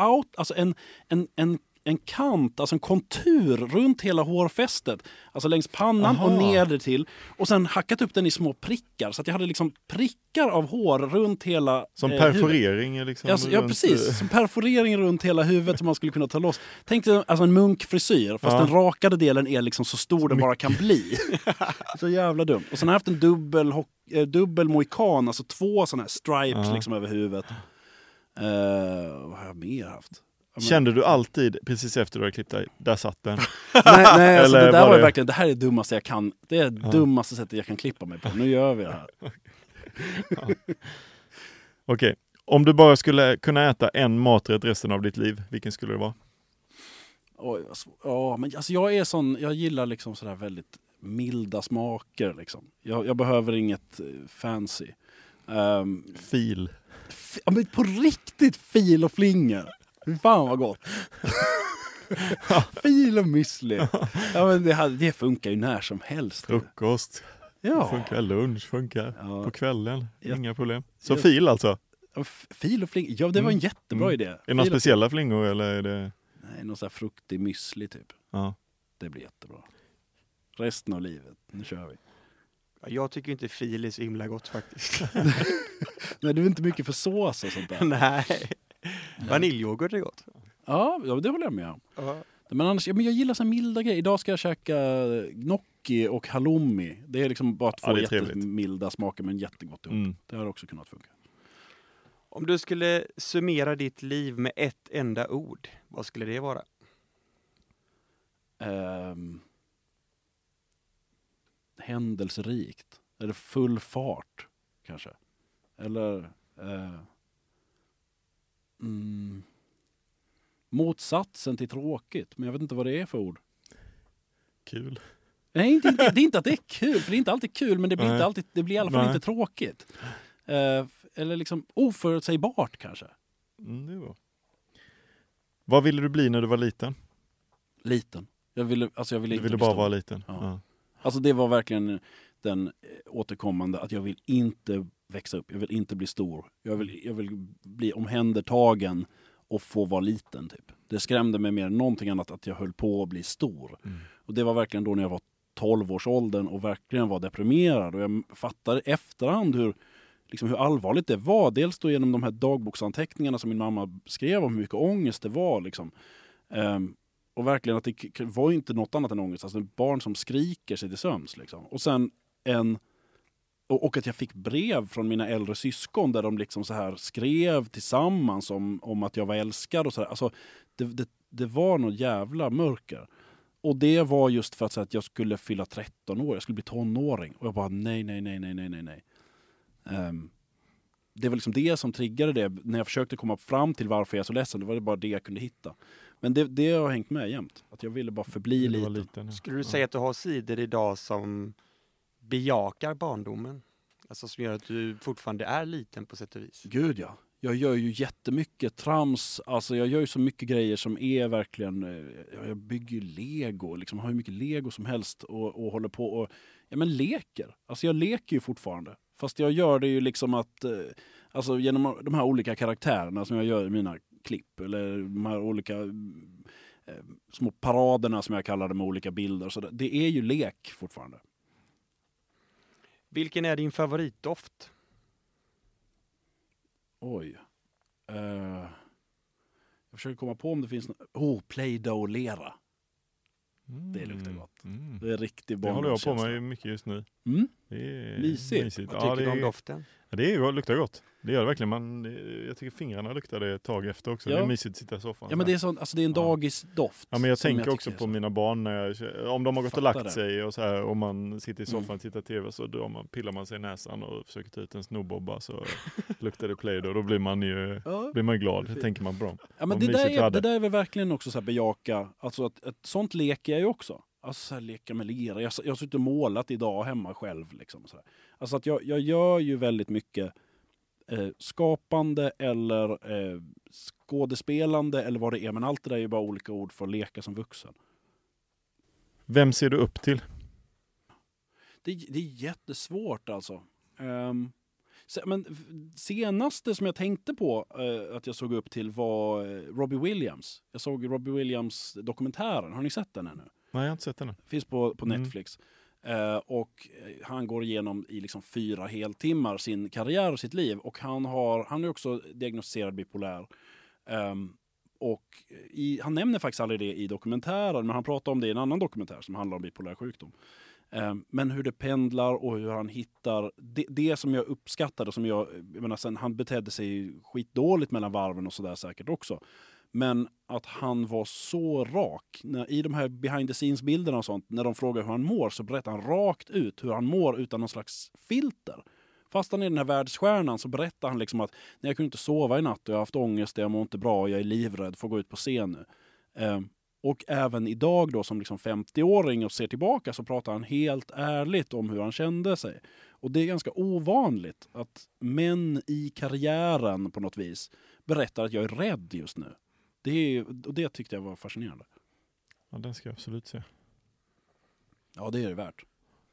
out, alltså en, en, en, en kant, alltså en kontur runt hela hårfästet. Alltså längs pannan Aha. och ner till. Och sen hackat upp den i små prickar. Så att jag hade liksom prickar av hår runt hela Som eh, perforering liksom Alltså, ja precis, som perforering runt hela huvudet som man skulle kunna ta loss. Tänk dig alltså en munkfrisyr fast Ja. den rakade delen är liksom så stor den bara kan bli. så jävla dumt. Och sen har jag haft en dubbel, eh, dubbel mohikan, alltså två sådana här stripes Ja. liksom över huvudet. Eh, vad har jag mer haft? Ja, men- Kände du alltid precis efter du hade klippt dig, där satt den? Nej, nej alltså det där var det- verkligen, det här är det dummaste jag kan. Det är det Ja. dummaste sättet jag kan klippa mig på. Nu gör vi det här. Okej, om du bara skulle kunna äta en maträtt resten av ditt liv, vilken skulle det vara? Oj. Ja, men alltså jag är sån, jag gillar liksom sådär väldigt milda smaker liksom. Jag, jag behöver inget eh, fancy. Um, Fil. ja, men på riktigt fil och flingor. Fy fan vad gott. fil och müsli. Ja, men det, hade- det funkar ju när som helst. Frukost, Ja. funkar, lunch funkar. Ja. På kvällen, Ja. inga problem. Så Ja. fil alltså? Fil och flingor, ja det var en Mm. jättebra Mm. idé. Är det några speciella flingor eller är det... Nej, någon sån här fruktig müsli typ. Ja. Det blir jättebra. Resten av livet, nu kör vi. Jag tycker inte fil är så himla gott faktiskt. Nej, du är inte mycket för sås och sånt där. Nej. Vaniljyoghurt är gott. Ja, ja, det håller jag med om. Ja. Men annars, ja, men jag gillar så milda grejer. Idag ska jag käka gnocchi och halloumi. Det är liksom bara två Ja, jättemilda smaker men jättegott ihop. Mm. Det har också kunnat funka. Om du skulle summera ditt liv med ett enda ord, vad skulle det vara? Ehm, händelserikt. Eller full fart, kanske. Eller... eh, mm, motsatsen till tråkigt, men jag vet inte vad det är för ord. Kul. Nej, inte, inte, det är inte att det är kul, för det är inte alltid kul, men det blir, Nej. inte alltid, det blir i alla fall Nej. inte tråkigt. Eh, eller liksom oförutsägbart kanske. Mm, bra. Vad ville du bli när du var liten? Liten. Jag ville, alltså jag ville Du ville bara vara liten? Ja. Ja. Alltså det var verkligen den återkommande att jag vill inte växa upp, jag vill inte bli stor. Jag vill, jag vill bli omhändertagen och få vara liten typ. Det skrämde mig mer än någonting annat att jag höll på att bli stor. Mm. Och det var verkligen då när jag var 12-årsåldern och verkligen var deprimerad. Och jag fattade efterhand hur, liksom hur allvarligt det var. Dels då genom de här dagboksanteckningarna som min mamma skrev om hur mycket ångest det var. Liksom. Ehm, och verkligen att det var inte något annat än ångest. Alltså ett barn som skriker sig till sömns. Liksom. Och sen en... Och, och att jag fick brev från mina äldre syskon där de liksom så här skrev tillsammans om, om att jag var älskad och så här. Alltså, det, det, det var något jävla mörker. Och det var just för att, så att jag skulle fylla 13 år, jag skulle bli tonåring. Och jag bara nej, nej, nej, nej, nej, nej, nej. Ehm, det var liksom det som triggade det. När jag försökte komma fram till varför jag är så ledsen, det var det bara det jag kunde hitta. Men det, det har hängt med jämt. Att jag ville bara förbli liten. liten ja. Skulle du säga att du har sidor idag som bejakar barndomen? Alltså som gör att du fortfarande är liten på sätt och vis? Gud ja. Jag gör ju jättemycket trams. Alltså jag gör ju så mycket grejer som är verkligen... Eh, jag bygger ju lego, liksom har hur mycket lego som helst och, och håller på och... Ja men leker. Alltså jag leker ju fortfarande. Fast jag gör det ju liksom att... Eh, alltså genom de här olika karaktärerna som jag gör i mina klipp. Eller de här olika eh, små paraderna som jag kallar det med olika bilder. Så det, det är ju lek fortfarande. Vilken är din favoritdoft? Oj. Eh, jag försöker komma på om det finns... nå- Oh, Play-Doh-lera. Det luktar gott. Mm. Det är riktig Det håller jag på barndomskänsla. med mycket just nu. Mm. Det är Mysigt. Vad Ja, tycker det, du om är, doften? ja, det är, luktar gott. Det gör det verkligen. Man, det- jag tycker fingrarna luktar det ett tag efter också. Det Ja. är mysigt att sitta i soffan. Ja men det är, sån, alltså det är en dagisdoft. Ja men jag tänker tycker också på mina barn när jag, om de har gått och lagt det. sig och så här och man sitter i soffan Mm. och tittar tv så drar man, pillar man sig i näsan och försöker ta ut en snobbobba så luktar det play då. Då blir man ju Ja. blir man glad, Det det tänker man bra. Ja men det där, mysigt vi är, det där är väl verkligen också så här bejaka, alltså att, ett sånt leker jag ju också. Alltså leka med lera. Jag, jag har suttit och målat idag hemma själv. Liksom, så. Alltså att jag, jag gör ju väldigt mycket eh, skapande eller eh, skådespelande eller vad det är. Men allt det där är ju bara olika ord för att leka som vuxen. Vem ser du upp till? Det, det är jättesvårt alltså. Se- men senaste som jag tänkte på eh, att jag såg upp till var eh, Robbie Williams. Jag såg Robbie Williams dokumentären. Har ni sett den ännu? Nej jag har inte sett den. Finns på, på Mm. Netflix. Eh, och eh, han går igenom i liksom fyra heltimmar sin karriär och sitt liv. Och han, har, han är också diagnostiserad bipolär. Ehm, och i, han nämner faktiskt aldrig det i dokumentären, men han pratar om det i en annan dokumentär som handlar om bipolär sjukdom. Eh, Men hur det pendlar och hur han hittar det, det som jag uppskattade, som jag, jag menar sen han betedde sig skitdåligt mellan varven och sådär säkert också. Men att han var så rak. När, I de här behind the scenes bilderna och sånt, när de frågar hur han mår så berättar han rakt ut hur han mår utan någon slags filter. Fast han är den här världsstjärnan så berättar han liksom att Nej, jag kunde inte sova i natt och jag har haft ångest, jag mår inte bra, jag är livrädd får gå ut på scen nu. Eh, och även idag då som liksom 50-åring och ser tillbaka så pratar han helt ärligt om hur han kände sig. Och det är ganska ovanligt att män i karriären på något vis berättar att jag är rädd just nu. Det, är, och det tyckte jag var fascinerande. Ja, den ska jag absolut se. Ja, det är det värt.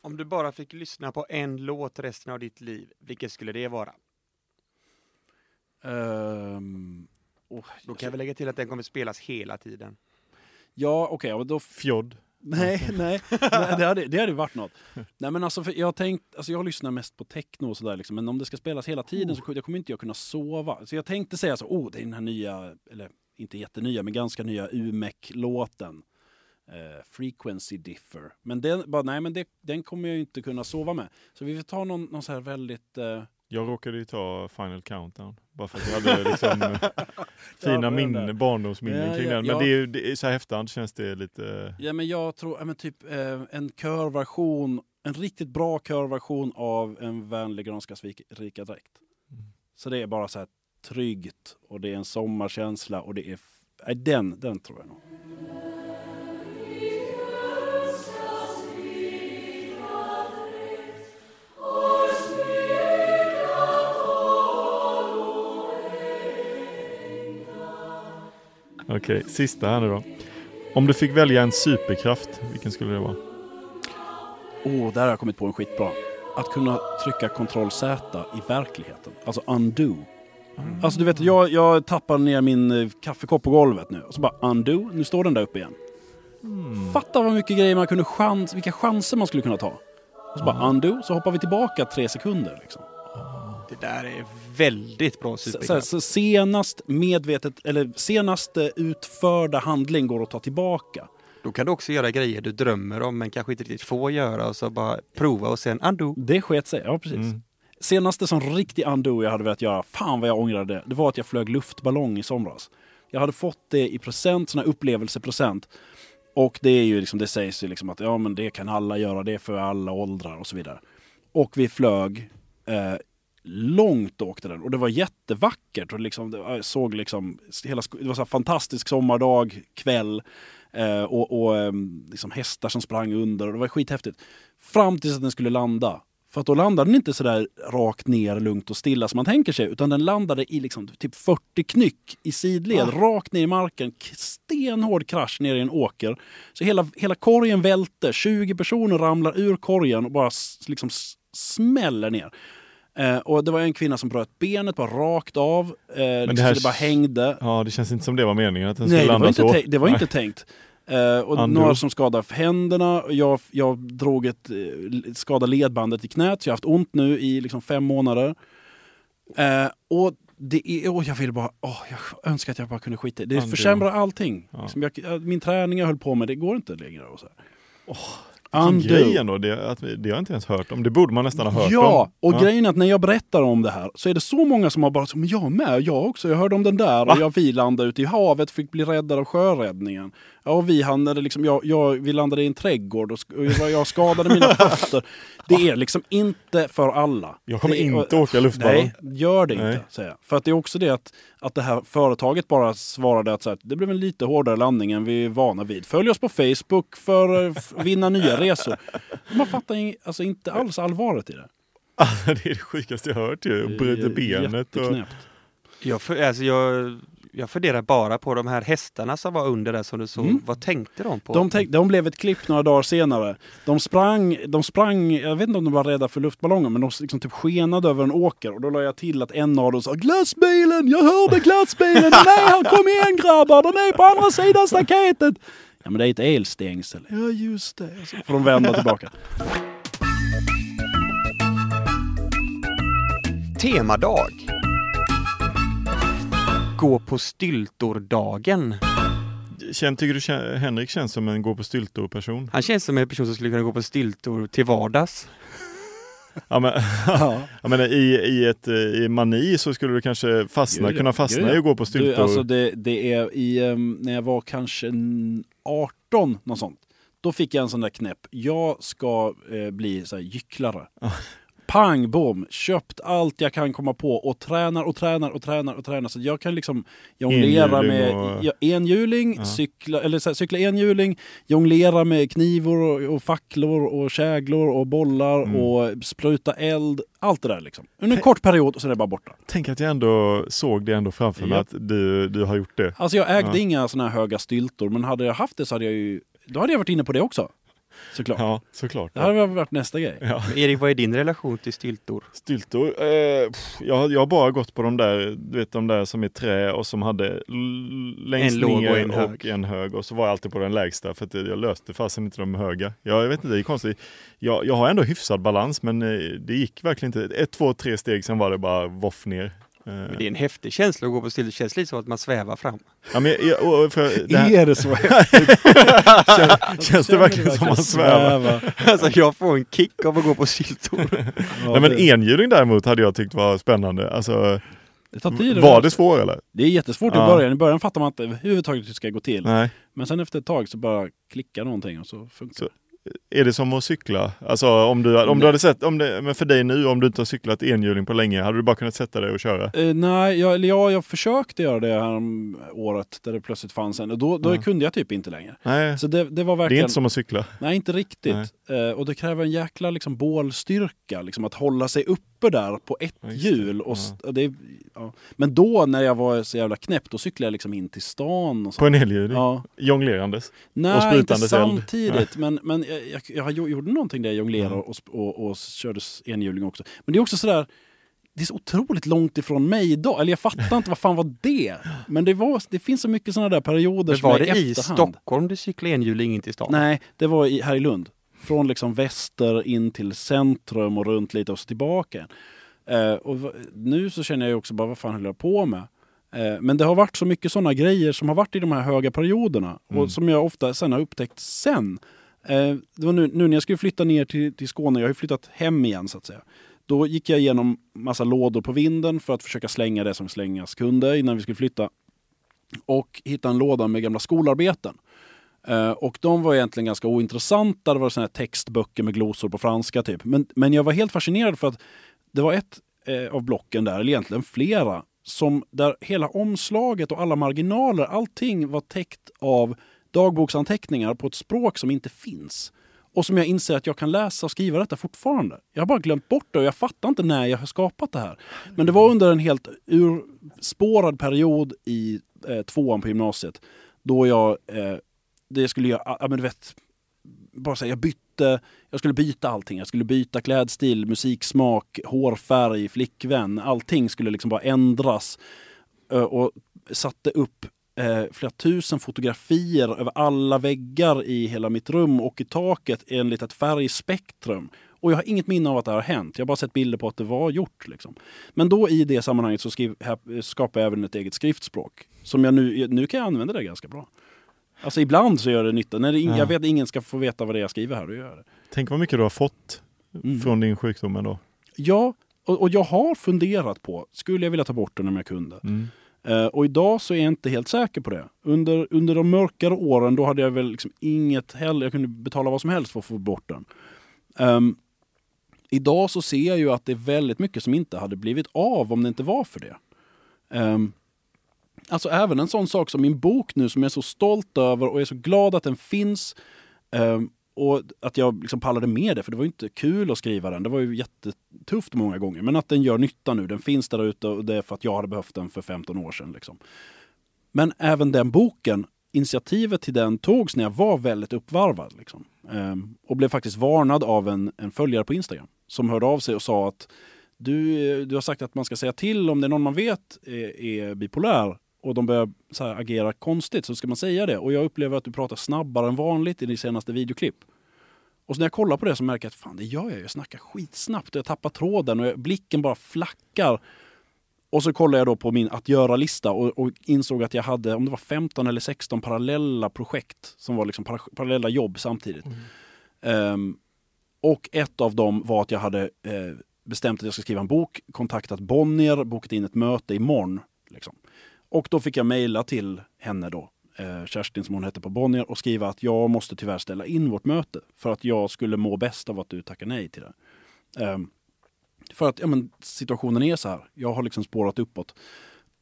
Om du bara fick lyssna på en låt resten av ditt liv, vilken skulle det vara? Ehm, oh, Då kan vi lägga till att den kommer spelas hela tiden. Ja, okej, ja, då Fjodd. Nej, nej, nej det, hade, det hade varit något. Nej men alltså, jag tänkt, alltså jag lyssnar mest på techno och sådär liksom, men om det ska spelas hela tiden så kommer- jag kommer inte jag kunna sova. Så jag tänkte säga så, oh det är den här nya, eller inte jättenya, men ganska nya UMEC-låten. Eh, Frequency Differ. Men den, bara, nej men det, den kommer jag inte kunna sova med. Så vi får ta någon, någon så här väldigt... Eh, Jag råkade ju ta Final Countdown. Bara för att jag hade liksom eh, fina barndomsminnen Ja, kring ja, den. Men ja. det är, det är, så här efterhand känns det lite... ja men jag tror, ja, men typ eh, en körversion, en riktigt bra körversion av en vänlig grönskas rika dräkt. Mm. Så det är bara så här tryggt och det är en sommarkänsla och det är... Nej, den, den tror jag nog. Okej, sista här nu då. Om du fick välja en superkraft, vilken skulle det vara? Åh, där har jag kommit på en skitbra. Att kunna trycka Ctrl Z i verkligheten. Alltså undo. Alltså du vet, jag, jag tappar ner min eh, kaffekopp på golvet nu. Och så bara undo, nu står den där uppe igen. Fatta vad mycket grejer man kunde chans, vilka chanser man skulle kunna ta. Och så bara undo, så hoppar vi tillbaka tre sekunder. Liksom. Det där är väldigt bra Så, så, superkraft. så senast medvetet, eller senast eh, utförda handling går att ta tillbaka. Då kan du också göra grejer du drömmer om men kanske inte riktigt får göra och så bara prova och sen undo. Det sket sig, ja precis. Mm. Senaste som riktig undo jag hade velat göra, fan vad jag ångrade det, det var att jag flög luftballong i somras. Jag hade fått det i procent, sån här upplevelseprocent. Och det är ju liksom, det sägs ju liksom att ja men det kan alla göra, det är för alla åldrar och så vidare. Och vi flög eh, långt åkte den och det var jättevackert och liksom, det, jag såg liksom hela, det var en fantastisk sommardag, kväll eh, och, och eh, liksom hästar som sprang under och det var skithäftigt. Fram tills att den skulle landa. För att då landade den inte sådär rakt ner, lugnt och stilla som man tänker sig. Utan den landade i liksom typ 40 knyck i sidled, rakt ner i marken. Stenhård krasch ner i en åker. Så hela, hela korgen välte, 20 personer ramlar ur korgen och bara liksom smäller ner. Eh, och det var en kvinna som bröt benet bara rakt av. Eh, liksom, det här det bara hängde. Ja, det känns inte som det var meningen att den skulle Nej, landa så. tänkt- det var Nej. inte tänkt. Eh, och några som skadade händerna. Jag, jag drog ett eh, skadade ledbandet i knät, så jag har haft ont nu i liksom fem månader. Eh, och det är, åh, jag vill bara, åh, jag önskar att jag bara kunde skita i det. Det försämrar allting. Ja. Liksom jag, min träning jag höll på med, det går inte längre. Och så här. Vilken Undo. grej ändå, det, att, det har jag inte ens hört om. Det borde man nästan ha hört Ja, om. och grejen är att när jag berättar om det här så är det så många som har bara men jag med, jag också, jag hörde om den där och jag vi landade ute i havet, fick bli räddade av sjöräddningen. Ja, och vi hamnade liksom, jag, jag, vi landade i en trädgård och, och jag, skadade mina fötter. Det är liksom inte för alla. Jag kommer Det inte åka luftballong. Nej, gör det inte. Nej. Säger jag. För att det är också det att, att det här företaget bara svarade att så här, det blev en lite hårdare landning än vi är vana vid. Följ oss på Facebook för att vinna nya resor. Man fattar ing- alltså inte alls allvaret i det. det är det sjukaste jag hört ju. Bryter benet och... Jag, för, alltså jag, jag funderar bara på de här hästarna som var under där som du såg. Mm. Vad tänkte de på? De, tänk, de blev ett klipp några dagar senare. De sprang, de sprang, jag vet inte om de var rädda för luftballonger, men de liksom typ skenade över en åker. Och då la jag till att en av dem sa glassbilen, jag hörde glassbilen, här, kom igen grabbar, den är på andra sidan staketet. Ja men det är ett elstängsel. Ja just det. Så får de vända tillbaka. Temadag. Gå på styltordagen. Känn, tycker du Henrik känns som en gå på styltor-person? Han känns som en person som skulle kunna gå på styltor till vardags. Ja, men, Ja. jag menar, i, i ett eh, i mani så skulle du kanske fastna, Gud, kunna ja. fastna Gud, ja. i att gå på styltor. Du, alltså det, det är i, ehm, när jag var kanske n- 18, något sånt. Då fick jag en sån där knäpp. Jag ska eh, bli så här, gycklare. Pang bom, köpt allt jag kan komma på och tränar och tränar och tränar och tränar. Så jag kan liksom jonglera Enhjuling med och- ja, enhjuling, Ja. cykla, eller så här, cykla enhjuling, jonglera med knivor och, och facklor och käglor och bollar Mm. och spruta eld. Allt det där liksom. Under en kort period och sen är det bara borta. Tänk att jag ändå såg det ändå framför mig Ja. att du, du har gjort det. Alltså jag ägde inga såna här höga styltor, men hade jag haft det så hade jag ju... Då hade jag varit inne på det också. Såklart. Ja, såklart. Det hade väl varit nästa grej. Ja. Erik, vad är din relation till styltor? Styltor? Eh, pff, jag, har- jag har bara gått på de där, du vet de där som är trä och som hade längst En låg ner och en hög. och en hög och så var jag alltid på den lägsta för att jag löste fasen inte de höga. Jag, jag vet inte, det är konstigt. Jag, jag har ändå hyfsad balans men eh, det gick verkligen inte. Ett, två, tre steg sen var det bara voff ner. Eh, Men det är en häftig känsla att gå på styltor. Det känns lite som att man svävar fram. ja, men, jag- för, det här, Är det så? känns, känns det verkligen som man svävar? Alltså jag får en kick av att gå på styltor. Nej men enhjuling däremot hade jag tyckt var spännande. Alltså, det tar tid. var det svårt eller? Det är jättesvårt i Ja. början. I början fattar man inte överhuvudtaget hur det ska gå till. Nej. Men sen efter ett tag så bara klickar någonting och så funkar det. Är det som att cykla? Alltså om du, om du hade sett, om det, men för dig nu om du inte har cyklat enhjuling på länge, hade du bara kunnat sätta dig och köra? Eh, nej, jag, eller ja, jag försökte göra det här om året där det plötsligt fanns en. Och då, då Ja. kunde jag typ inte längre. Nej, Så det, det var det är verkligen... inte som att cykla. Nej, inte riktigt. Eh, och det kräver en jäkla liksom, bålstyrka, liksom, att hålla sig uppe där på ett Ja, hjul. Och, och det, ja. Men då när jag var så jävla knäpp, då cyklade jag liksom in till stan. Och så. På en elhjuling? Ja. Jonglerandes? Nej, inte sprutandes eld. samtidigt. Men, men jag, jag, jag gjorde någonting där jag jonglerade och, och, och körde enhjuling också. Men det är också sådär, det är så otroligt långt ifrån mig idag. Eller jag fattar inte, vad fan var det? Men det, var, det finns så mycket sådana där perioder Men som var det i efterhand. Stockholm du cyklade enhjuling in till stan? Nej, det var i, här i Lund. Från liksom väster in till centrum och runt lite och så tillbaka. Eh, och nu så känner jag också bara, vad fan höll jag på med? Eh, men det har varit så mycket sådana grejer som har varit i de här höga perioderna. Mm. Och som jag ofta sen har upptäckt sen. Eh, det var nu, nu när jag skulle flytta ner till, till Skåne, jag har ju flyttat hem igen så att säga. Då gick jag igenom massa lådor på vinden för att försöka slänga det som slängas kunde innan vi skulle flytta. Och hittade en låda med gamla skolarbeten. Eh, och de var egentligen ganska ointressanta. Det var såna här textböcker med glosor på franska typ. Men, men jag var helt fascinerad för att det var ett eh, av blocken där, eller egentligen flera, som där hela omslaget och alla marginaler, allting var täckt av dagboksanteckningar på ett språk som inte finns. Och som jag inser att jag kan läsa och skriva detta fortfarande. Jag har bara glömt bort det och jag fattar inte när jag har skapat det här. Men det var under en helt urspårad period i eh, tvåan på gymnasiet. Då jag eh, det skulle jag, ah, ja men du vet, bara säga jag bytte, jag skulle byta allting. Jag skulle byta klädstil, musiksmak, hårfärg, flickvän. Allting skulle liksom bara ändras. Eh, och satte upp eh, flera tusen fotografier över alla väggar i hela mitt rum och i taket enligt ett färgspektrum. Och jag har inget minne av att det har hänt. Jag har bara sett bilder på att det var gjort. Liksom. Men då i det sammanhanget så skriv, här, skapade jag även ett eget skriftspråk. Som jag nu, nu kan jag använda det ganska bra. Alltså ibland så gör det nytta. När det, Ja. jag vet att ingen ska få veta vad det är jag skriver här, då gör jag det. Tänk vad mycket du har fått Mm. från din sjukdom ändå. Ja, och, och jag har funderat på, skulle jag vilja ta bort den om jag kunde? Mm. Eh, och idag så är jag inte helt säker på det. Under, under de mörkare åren då hade jag väl liksom inget heller, jag kunde betala vad som helst för att få bort den. Ehm, idag så ser jag ju att det är väldigt mycket som inte hade blivit av om det inte var för det. Ehm, alltså även en sån sak som min bok nu som jag är så stolt över och är så glad att den finns. Um, och att jag liksom pallade med det, för det var ju inte kul att skriva den. Det var ju jättetufft många gånger. Men att den gör nytta nu, den finns där ute och det är för att jag hade behövt den för 15 år sedan. Liksom. Men även den boken, initiativet till den togs när jag var väldigt uppvarvad. Liksom. Um, och blev faktiskt varnad av en, en följare på Instagram som hörde av sig och sa att du, eh, du har sagt att man ska säga till om det är någon man vet är, är bipolär och de börjar här, agera konstigt så ska man säga det. Och jag upplever att du pratar snabbare än vanligt i din senaste videoklipp. Och så när jag kollar på det så märker jag att fan det gör jag ju. Jag snackar skitsnabbt och jag tappar tråden och jag, blicken bara flackar. Och så kollade jag då på min att göra-lista och, och insåg att jag hade, om det var 15 eller 16 parallella projekt som var liksom para, parallella jobb samtidigt. Ehm, och ett av dem var att jag hade eh, bestämt att jag ska skriva en bok, kontaktat Bonnier, bokat in ett möte imorgon. Liksom. Och då fick jag mejla till henne då, eh, Kerstin som hon hette på Bonnier, och skriva att jag måste tyvärr ställa in vårt möte för att jag skulle må bäst av att du tackar nej till det. Ehm, för att ja, men, situationen är så här, jag har liksom spårat uppåt.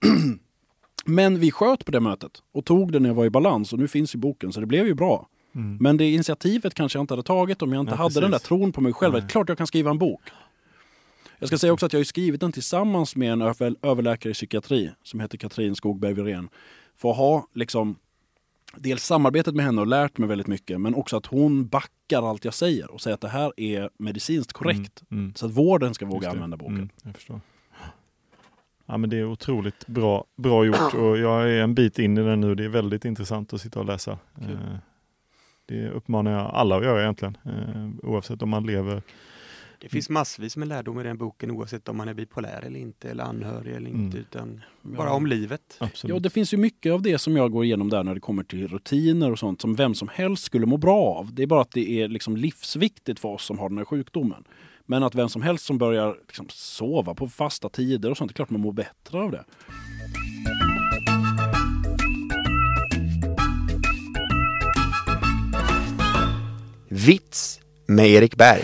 men vi sköt på det mötet och tog det när jag var i balans och nu finns ju boken så det blev ju bra. Mm. Men det initiativet kanske jag inte hade tagit om jag inte Ja, hade den där precis. tron på mig själv. Nej. Klart jag kan skriva en bok. Jag ska säga också att jag har skrivit den tillsammans med en över, överläkare i psykiatri som heter Katrin Skogberg Wirén. För att ha liksom dels samarbetet med henne och lärt mig väldigt mycket men också att hon backar allt jag säger och säger att det här är medicinskt korrekt. Mm. Mm. Så att vården ska våga använda boken. Mm, jag förstår. Ja, men det är otroligt bra, bra gjort och jag är en bit in i den nu. Det är väldigt intressant att sitta och läsa. Kul. Eh, Det uppmanar jag alla att göra egentligen, eh, oavsett om man lever. Det finns massvis med lärdom i den boken oavsett om man är bipolär eller inte eller anhörig eller inte Mm. utan bara om livet. Absolut. Ja, det finns ju mycket av det som jag går igenom där när det kommer till rutiner och sånt som vem som helst skulle må bra av. Det är bara att det är liksom livsviktigt för oss som har den här sjukdomen. Men att vem som helst som börjar liksom sova på fasta tider och sånt, det är klart man mår bättre av det. Vits med Erik Berg.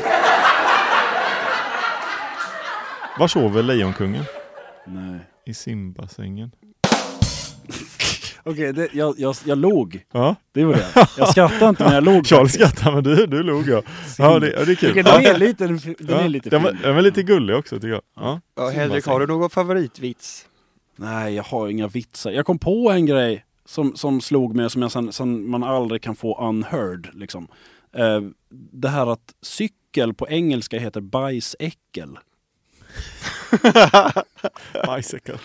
Var sover Lejonkungen? Nej. I simbassängen. Okej, jag, jag, jag log. Ja, Det var det. Jag skrattade inte men jag log. Charles skrattar men du, du log ja. Ja, det, ja, det är kul. Ja. den är lite, den Ja, är lite den, var, den var lite gullig också tycker jag. Ja. Ja, Henrik, har du någon favoritvits? Nej, jag har inga vitsar. Jag kom på en grej som, som slog mig som, jag sen, som man aldrig kan få unheard. Liksom. Eh, det här att cykel på engelska heter bajsäckel. Bicycle.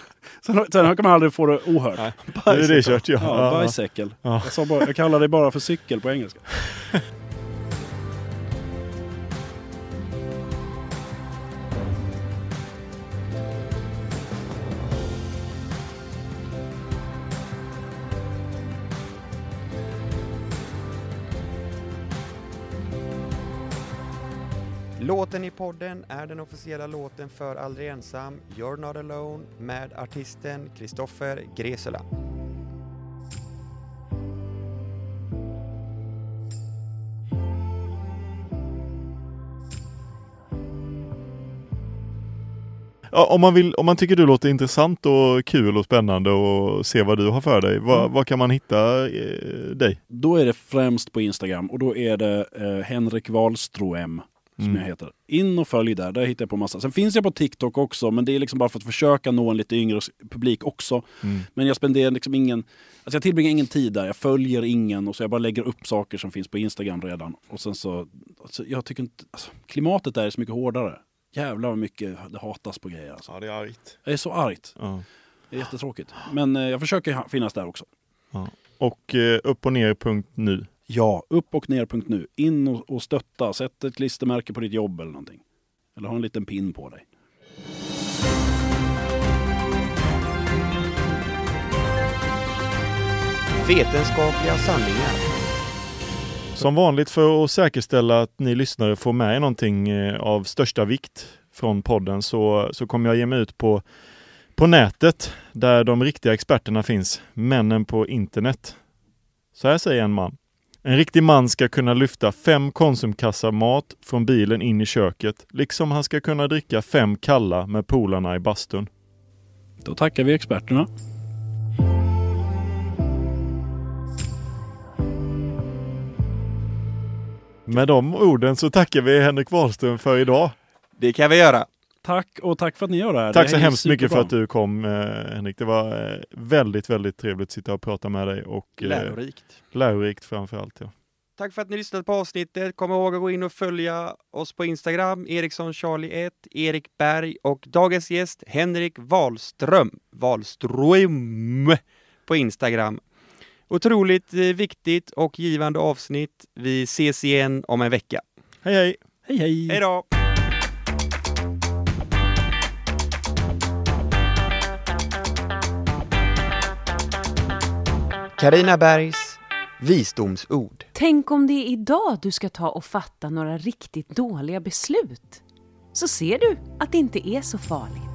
Sen, sen kan man aldrig få det ohört. Nej. Nu är det kört ja. Ja, bajsäckel. Ja. Jag, bara, jag kallar det bara för cykel på engelska. Låten i podden är den officiella låten för Aldrig Ensam, You're Not Alone med artisten Kristoffer Gresela. Ja, om, man vill, om man tycker du låter intressant och kul och spännande och se vad du har för dig, var, Mm. var kan man hitta eh, dig? Då är det främst på Instagram och då är det eh, Henrik Wahlström som Mm. jag heter. In och följ där, där hittar jag på massa. Sen finns jag på TikTok också, men det är liksom bara för att försöka nå en lite yngre publik också. Mm. Men jag spenderar liksom ingen, alltså jag tillbringar ingen tid där, jag följer ingen och så jag bara lägger upp saker som finns på Instagram redan. Och sen så, alltså jag tycker inte, alltså, klimatet där är så mycket hårdare. Jävlar vad mycket det hatas på grejer alltså. Ja, det är argt. Jag är så argt, Ja. det är jättetråkigt. Men eh, jag försöker finnas där också. Och eh, upp och ner punkt nu. Ja, upp och ner.nu. In och, och stötta. Sätt ett klistermärke på ditt jobb eller någonting. Eller ha en liten pin på dig. Vetenskapliga sanningar. Som vanligt för att säkerställa att ni lyssnare får med er någonting eh, av största vikt från podden så, så kommer jag ge mig ut på, på nätet där de riktiga experterna finns, männen på internet. Så här säger en man. En riktig man ska kunna lyfta fem konsumkassar mat från bilen in i köket, liksom han ska kunna dricka fem kalla med polarna i bastun. Då tackar vi experterna. Med de orden så tackar vi Henrik Wahlström för idag. Det kan vi göra. Tack och tack för att ni gör det här. Tack Det så hemskt mycket för att du kom eh, Henrik. Det var eh, väldigt, väldigt trevligt att sitta och prata med dig och eh, Lärorikt. lärorikt framför allt. Ja. Tack för att ni lyssnade på avsnittet. Kom ihåg att gå in och följa oss på Instagram, Eriksson Charlie 1, Erik Berg och dagens gäst Henrik Wahlström. Wahlström på Instagram. Otroligt eh, viktigt och givande avsnitt. Vi ses igen om en vecka. Hej hej! Hej hej! Hej då! Karina Bergs visdomsord. Tänk om det är idag du ska ta och fatta några riktigt dåliga beslut. Så ser du att det inte är så farligt.